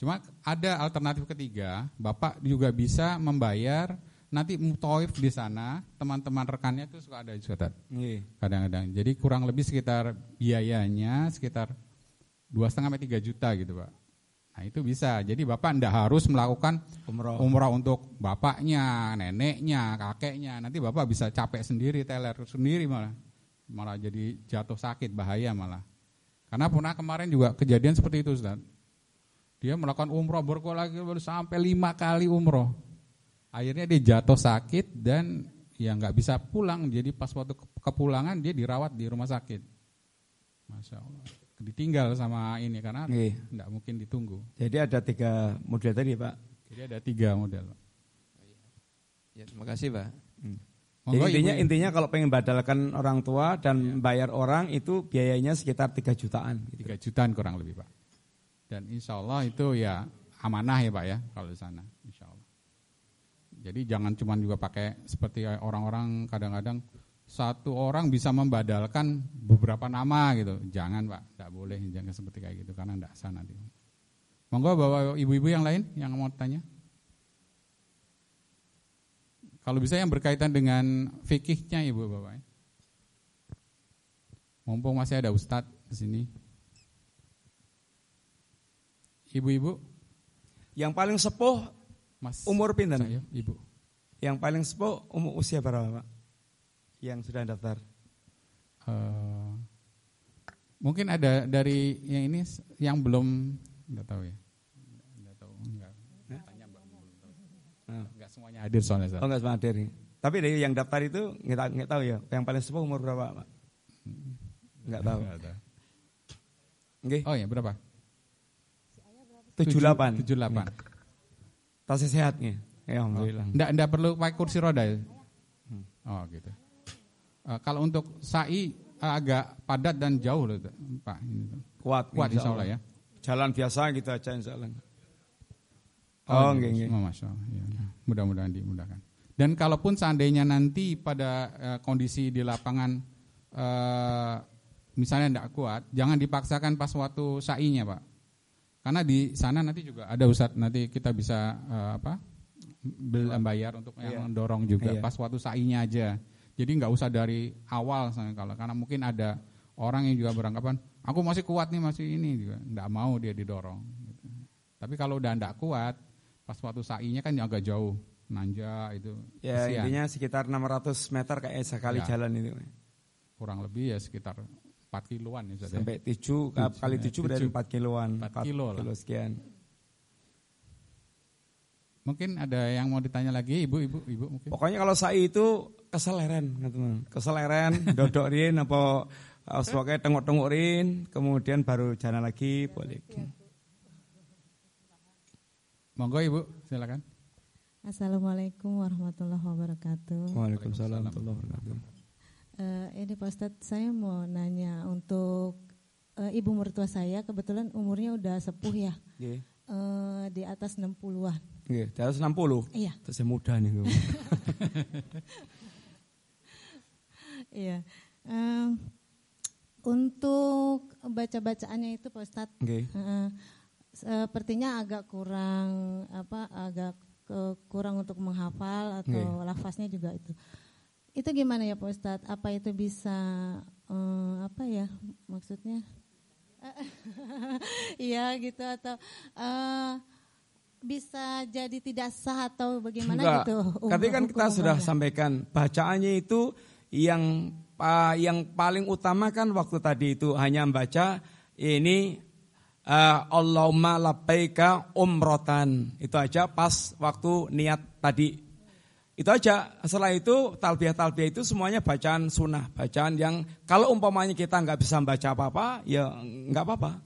Cuma ada alternatif ketiga, Bapak juga bisa membayar nanti mutoif di sana teman-teman rekannya itu suka ada juga iya. kadang-kadang. Jadi kurang lebih sekitar biayanya sekitar dua setengah sampai tiga juta gitu pak. Nah itu bisa. Jadi bapak ndak harus melakukan umroh. umroh untuk bapaknya neneknya kakeknya. Nanti bapak bisa capek sendiri teler sendiri malah. Malah jadi jatuh sakit bahaya malah. Karena pernah kemarin juga kejadian seperti itu Ustaz. Dia melakukan umroh berkol lagi baru sampai lima kali umroh Akhirnya dia jatuh sakit dan ya nggak bisa pulang. Jadi pas waktu kepulangan dia dirawat di rumah sakit. Masya Allah. Ditinggal sama ini karena nggak mungkin ditunggu. Jadi ada tiga model tadi Pak? Jadi ada tiga model. Ya terima kasih Pak. Hmm. Jadi intinya ibu. intinya kalau pengen badalkan orang tua dan ya. bayar orang itu biayanya sekitar 3 jutaan. Gitu. 3 jutaan kurang lebih Pak. Dan insya Allah itu ya amanah ya Pak ya kalau di sana. Jadi jangan cuma juga pakai seperti orang-orang kadang-kadang satu orang bisa membadalkan beberapa nama gitu. Jangan Pak, tidak boleh jangan seperti kayak gitu karena tidak sah nanti. Monggo bawa ibu-ibu yang lain yang mau tanya. Kalau bisa yang berkaitan dengan fikihnya ibu bapak. Mumpung masih ada ustadz di sini. Ibu-ibu. Yang paling sepuh Mas umur pinten? Saya, Ibu. Yang paling sepuh umur usia berapa, Pak? Yang sudah daftar? Uh, mungkin ada dari yang ini yang belum enggak tahu ya. Enggak tahu, enggak. Tanya Mbak belum tahu. Nah. Enggak semuanya hadir soalnya, Oh, enggak semua hadir. Tapi dari yang daftar itu enggak enggak tahu ya. Yang paling sepuh umur berapa, Pak? Enggak tahu. Enggak tahu. Okay. Oh ya, berapa? 78. 78. Tasnya sehat nih. Ya, alhamdulillah. Enggak enggak perlu pakai kursi roda ya? Oh, gitu. Eh, kalau untuk sa'i eh, agak padat dan jauh loh, Pak. Kuat. Kuat insya Allah ya. Jalan biasa gitu aja insya Allah. Oh, iya. nggih, nggih. Oh, Masya Allah. Iya. Mudah-mudahan dimudahkan. Dan kalaupun seandainya nanti pada eh, kondisi di lapangan eh, misalnya tidak kuat, jangan dipaksakan pas waktu sa'inya, Pak. Karena di sana nanti juga ada Ustadz, nanti kita bisa eh, apa? bayar untuk yang Iya. dorong juga Iya. pas waktu sa'inya aja. Jadi nggak usah dari awal kalau karena mungkin ada orang yang juga beranggapan aku masih kuat nih masih ini juga nggak mau dia didorong. gitu. Tapi kalau udah nggak kuat pas waktu sa'inya kan agak jauh nanja itu Ya kesian. intinya sekitar 600 meter kayak sekali Ya. jalan itu. kurang lebih ya sekitar 4 kiloan ya Ustaz ya. Sampai 7 kali 7 berarti 4 kiloan. 4 kilo lah. kilo sekian. Mungkin ada yang mau ditanya lagi ibu ibu ibu mungkin. Pokoknya kalau sa'i itu keseleren, teman. Keseleren, dodok rin apa pokoknya tengok-tengok rin, kemudian baru jalan lagi boleh. Monggo ibu silakan. Assalamualaikum warahmatullahi wabarakatuh. Waalaikumsalam warahmatullahi wabarakatuh. Eh, ini Pak Ustadz, saya mau nanya untuk eh, ibu mertua saya, kebetulan umurnya udah sepuh ya, Nggih. eh, di atas 60-an. Nggih, di atas 60. Iya, Terus muda nih. Iya. Untuk baca-bacaannya itu Pak Ustadz, Nggih. eh, sepertinya agak kurang apa, agak ke- kurang untuk menghafal atau lafaznya juga itu. Itu gimana ya Pak Ustadz? Apa itu bisa eh, apa ya maksudnya? Iya gitu atau eh, bisa jadi tidak sah atau bagaimana Enggak. gitu? Tadi kan hukum kita sudah sampaikan bacaannya itu yang pa- yang paling utama kan waktu tadi itu hanya membaca ini eh, Allahumma labbaika umrotan. Itu aja pas waktu niat tadi. Itu aja. Setelah itu talbiyah-talbiyah itu semuanya bacaan sunnah, bacaan yang kalau umpamanya kita nggak bisa membaca apa-apa, ya nggak apa-apa.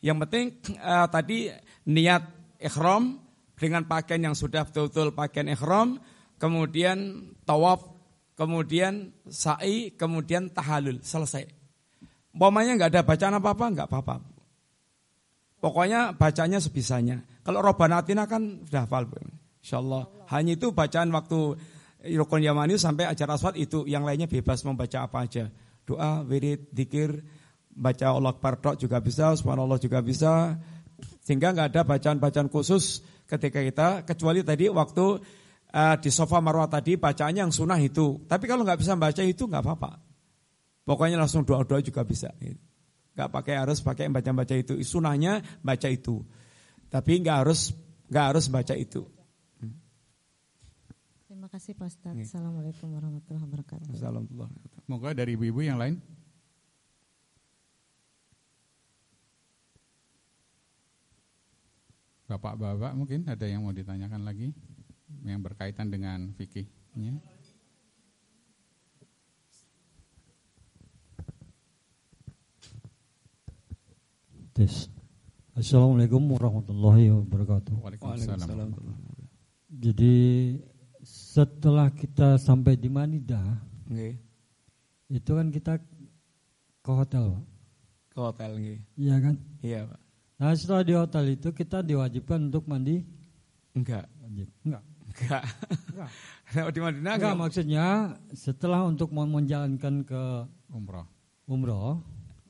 Yang penting eh, tadi niat ikhram dengan pakaian yang sudah betul-betul pakaian ikhram, kemudian tawaf, kemudian sa'i, kemudian tahalul, selesai. Umpamanya nggak ada bacaan apa-apa, nggak apa-apa. Pokoknya bacanya sebisanya. Kalau Robbana Atina kan sudah hafal. Bu. Insyaallah. Hanya itu bacaan waktu Rukun Yamani sampai ajar aswad itu. Yang lainnya bebas membaca apa aja. Doa, wirid, dikir, baca Allah Akbar juga bisa, subhanallah juga bisa. Sehingga nggak ada bacaan-bacaan khusus ketika kita, kecuali tadi waktu eh, di sofa marwah tadi bacaannya yang sunnah itu. Tapi kalau nggak bisa baca itu nggak apa-apa. Pokoknya langsung doa-doa juga bisa. Nggak pakai harus pakai baca-baca itu. Sunnahnya baca itu. Tapi nggak harus nggak harus baca itu. Terima kasih Pak Ustadz. Iya. Assalamualaikum warahmatullahi wabarakatuh. Assalamualaikum. Moga dari ibu-ibu yang lain. Bapak-bapak mungkin ada yang mau ditanyakan lagi yang berkaitan dengan fikihnya. Tes. Assalamualaikum warahmatullahi wabarakatuh. Waalaikumsalam. Jadi setelah kita sampai di Manida, Nggih. itu kan kita ke hotel, Pak. Ke hotel nggih. Iya kan? Iya, Pak. Nah setelah di hotel itu kita diwajibkan untuk mandi Enggak. wajib. Enggak. Enggak. Enggak. Di Madinah Enggak enggak. maksudnya setelah untuk mau menjalankan ke Umroh. umroh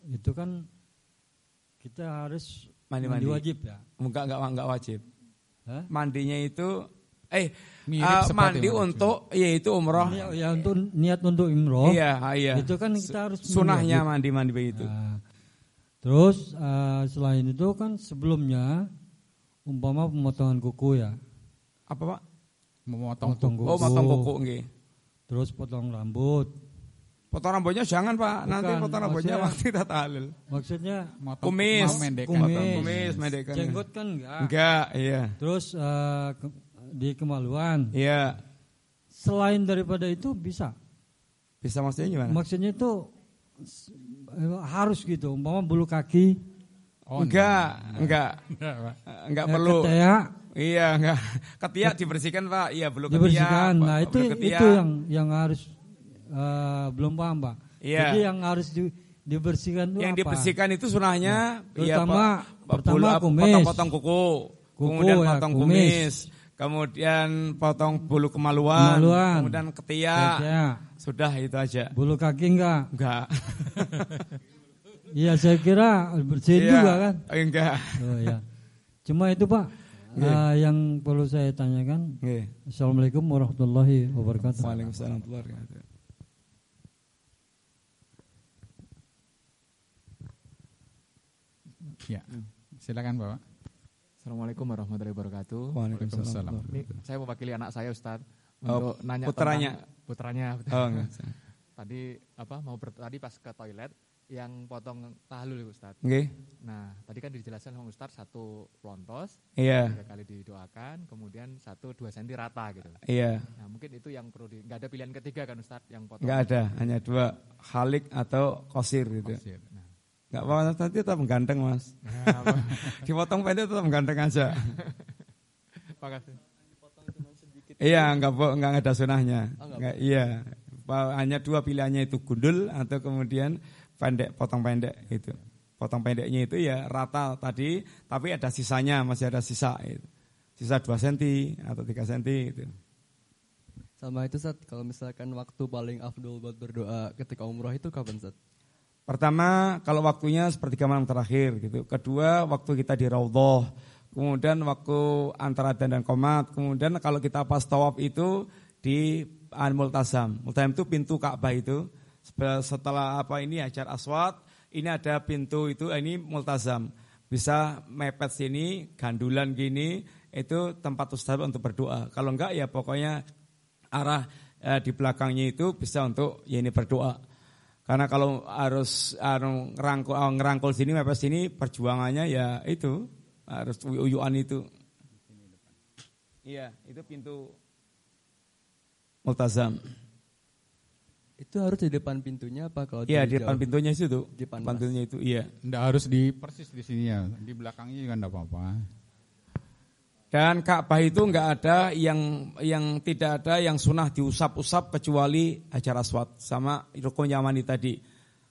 itu kan kita harus Mandi-mandi. wajib ya. Enggak enggak enggak wajib. Hah? Mandinya itu eh Mirip seperti mandi untuk yaitu umroh. Ini ya untuk niat untuk umroh. Iya, iya. Itu kan kita harus sunahnya mandi-mandi begitu. Nah, terus eh, selain itu kan sebelumnya umpama pemotongan kuku ya, Apa, Pak? Memotong Potong kuku. Oh, motong kuku nggih. terus potong rambut. Potong rambutnya jangan, Pak. Nanti Bukan, potong rambutnya waktu kita tahlil. Maksudnya Motong Kumis. Kumis. Potong kumis, mendekan. jenggot kan enggak. Enggak, iya. Terus ke- di kemaluan. Iya. Selain daripada itu bisa. Bisa maksudnya gimana? Maksudnya itu eh, harus gitu. Umpama bulu kaki Oh, enggak, enggak, enggak, enggak perlu. Ketiak. Iya, enggak. Ketiak dibersihkan Pak. Iya, belum ketiak. Dibersihkan. Nah itu itu yang yang harus uh, belum paham Pak. Iya. Jadi yang harus di, dibersihkan itu Yang apa? dibersihkan itu sunahnya, Nah, iya pertama, Pak. pertama Bulu- kumis. Potong-potong kuku, Kuku, kemudian ya, potong kumis. kumis. Kemudian potong bulu kemaluan, Kemaluan. kemudian ketiak. Ketiak. Sudah itu aja. Bulu kaki enggak? Enggak. Iya saya kira bersihin Iya. juga kan. Enggak. Oh ya. Cuma itu Pak eh, yang perlu saya tanyakan. Nggih. Assalamualaikum warahmatullahi wabarakatuh. Waalaikumsalam warahmatullahi wabarakatuh. Ya, silakan Bapak. Assalamualaikum warahmatullahi wabarakatuh. Waalaikumsalam. Ini saya mewakili anak saya Ustaz Oh, untuk nanya putranya? tentang putranya. Oh, enggak. Tadi apa mau ber, tadi pas ke toilet yang potong tahlul Ustaz. Nggih. Nah, tadi kan dijelaskan sama Ustaz satu lontos, Iya. tiga kali didoakan, kemudian satu dua senti rata gitu. Iya. Nah, mungkin itu yang perlu di, nggak ada pilihan ketiga kan Ustaz yang potong. Enggak ada, hanya dua, Khalik atau Kosir gitu. Kosir. Nah, Enggak apa nanti tetap ganteng, Mas. nah? Dipotong pendek tetap ganteng aja. Makasih. Iya, enggak bo- enggak ada sunahnya. Oh, enggak Enggak, iya. Hanya dua pilihannya itu gundul atau kemudian pendek, potong pendek itu. Potong pendeknya itu ya rata tadi, tapi ada sisanya, masih ada sisa itu. Sisa 2 cm atau 3 cm itu. Sama itu Sat, kalau misalkan waktu paling afdol buat berdoa ketika umroh itu kapan Sat? Pertama, kalau waktunya sepertiga malam terakhir gitu. Kedua, waktu kita di Raudhah. Kemudian waktu antara adzan dan komat. Kemudian kalau kita pas tawaf itu di Al-Multazam. Multazam itu pintu Ka'bah itu. Setelah apa ini Hajar Aswad, ini ada pintu itu ini Multazam. Bisa mepet sini, gandulan gini, itu tempat ustaz untuk berdoa. Kalau enggak ya pokoknya arah eh, di belakangnya itu bisa untuk ya ini berdoa. Karena kalau harus anu, ngerangkul, oh, ngerangkul sini, mepet sini, perjuangannya ya itu harus uyuan itu. Iya, itu pintu multazam. Itu harus di depan pintunya apa kalau Iya, di depan jauh? pintunya itu tuh. Di depan Depan pintunya itu, iya. Enggak harus di persis di sini ya, di belakangnya juga enggak apa-apa. Dan Ka'bah itu enggak ada yang yang tidak ada yang sunah diusap-usap kecuali Hajar Aswad sama rukun Yamani tadi.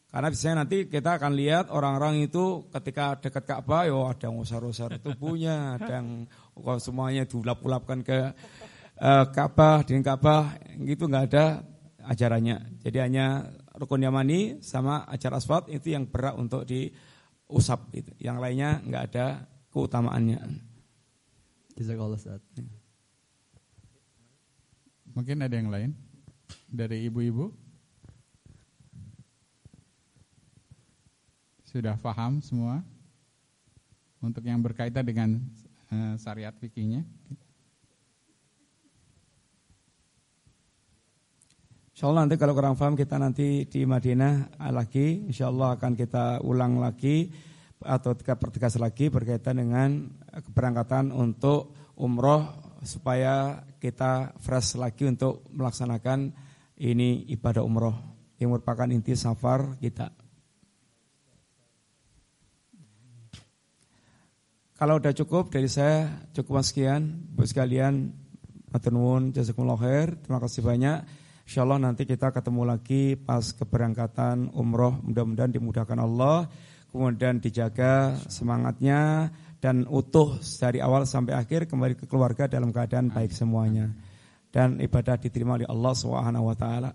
Karena biasanya nanti kita akan lihat orang-orang itu ketika dekat Ka'bah, yo ada yang usar-usar tubuhnya, ada yang semuanya diulap-ulapkan ke eh, Ka'bah, di Ka'bah, gitu enggak ada ajarannya. Jadi hanya rukun Yamani sama Hajar Aswad itu yang berat untuk diusap. Gitu. Yang lainnya enggak ada keutamaannya. Jazakallah Sat. Mungkin ada yang lain dari ibu-ibu? Sudah paham semua? Untuk yang berkaitan dengan eh, syariat fikihnya? Insya Allah nanti kalau kurang paham kita nanti di Madinah lagi, Insya Allah akan kita ulang lagi atau kita pertegas lagi berkaitan dengan keberangkatan untuk umroh supaya kita fresh lagi untuk melaksanakan ini ibadah umroh yang merupakan inti safar kita. Kalau udah cukup dari saya cukup sekian, buat sekalian, matur nuwun, jazakumullah khair, terima kasih banyak. Insya Allah nanti kita ketemu lagi pas keberangkatan umroh, mudah-mudahan dimudahkan Allah, kemudian dijaga semangatnya dan utuh dari awal sampai akhir kembali ke keluarga dalam keadaan baik semuanya dan ibadah diterima oleh Allah Subhanahu wa taala.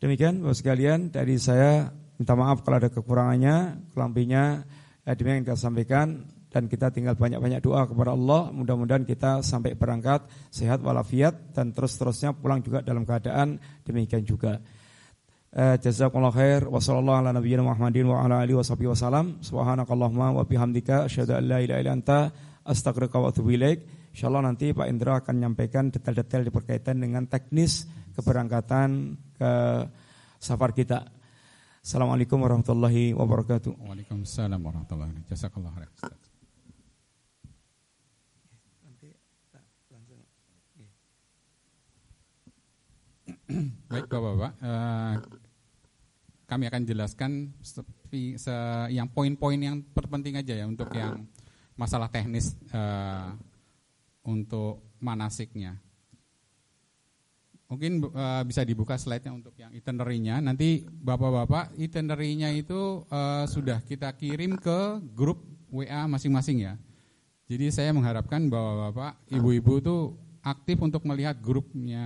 Demikian Bapak sekalian dari saya minta maaf kalau ada kekurangannya, kelambinya eh, demikian yang kita sampaikan dan kita tinggal banyak-banyak doa kepada Allah mudah-mudahan kita sampai berangkat sehat walafiat dan terus-terusnya pulang juga dalam keadaan demikian juga. Eh, jazakumullah khair wa sallallahu ala nabiyyina Muhammadin wa ala alihi washabihi wasallam. Subhanakallahumma wa bihamdika asyhadu an la ilaha illa anta astaghfiruka wa atubu ilaik. Insyaallah nanti Pak Indra akan menyampaikan detail-detail berkaitan dengan teknis keberangkatan ke safar kita. Assalamualaikum warahmatullahi wabarakatuh. Waalaikumsalam warahmatullahi wabarakatuh. Jazakallah khair. Ustaz. Baik Bapak-Bapak, eh, kami kami akan jelaskan sepi, se, yang poin-poin yang terpenting aja ya untuk yang masalah teknis uh, untuk manasiknya. Mungkin uh, bisa dibuka slide-nya untuk yang itinerary-nya. Nanti Bapak-bapak itinerary-nya itu uh, sudah kita kirim ke grup WA masing-masing ya. Jadi saya mengharapkan bahwa Bapak, Ibu-ibu itu aktif untuk melihat grupnya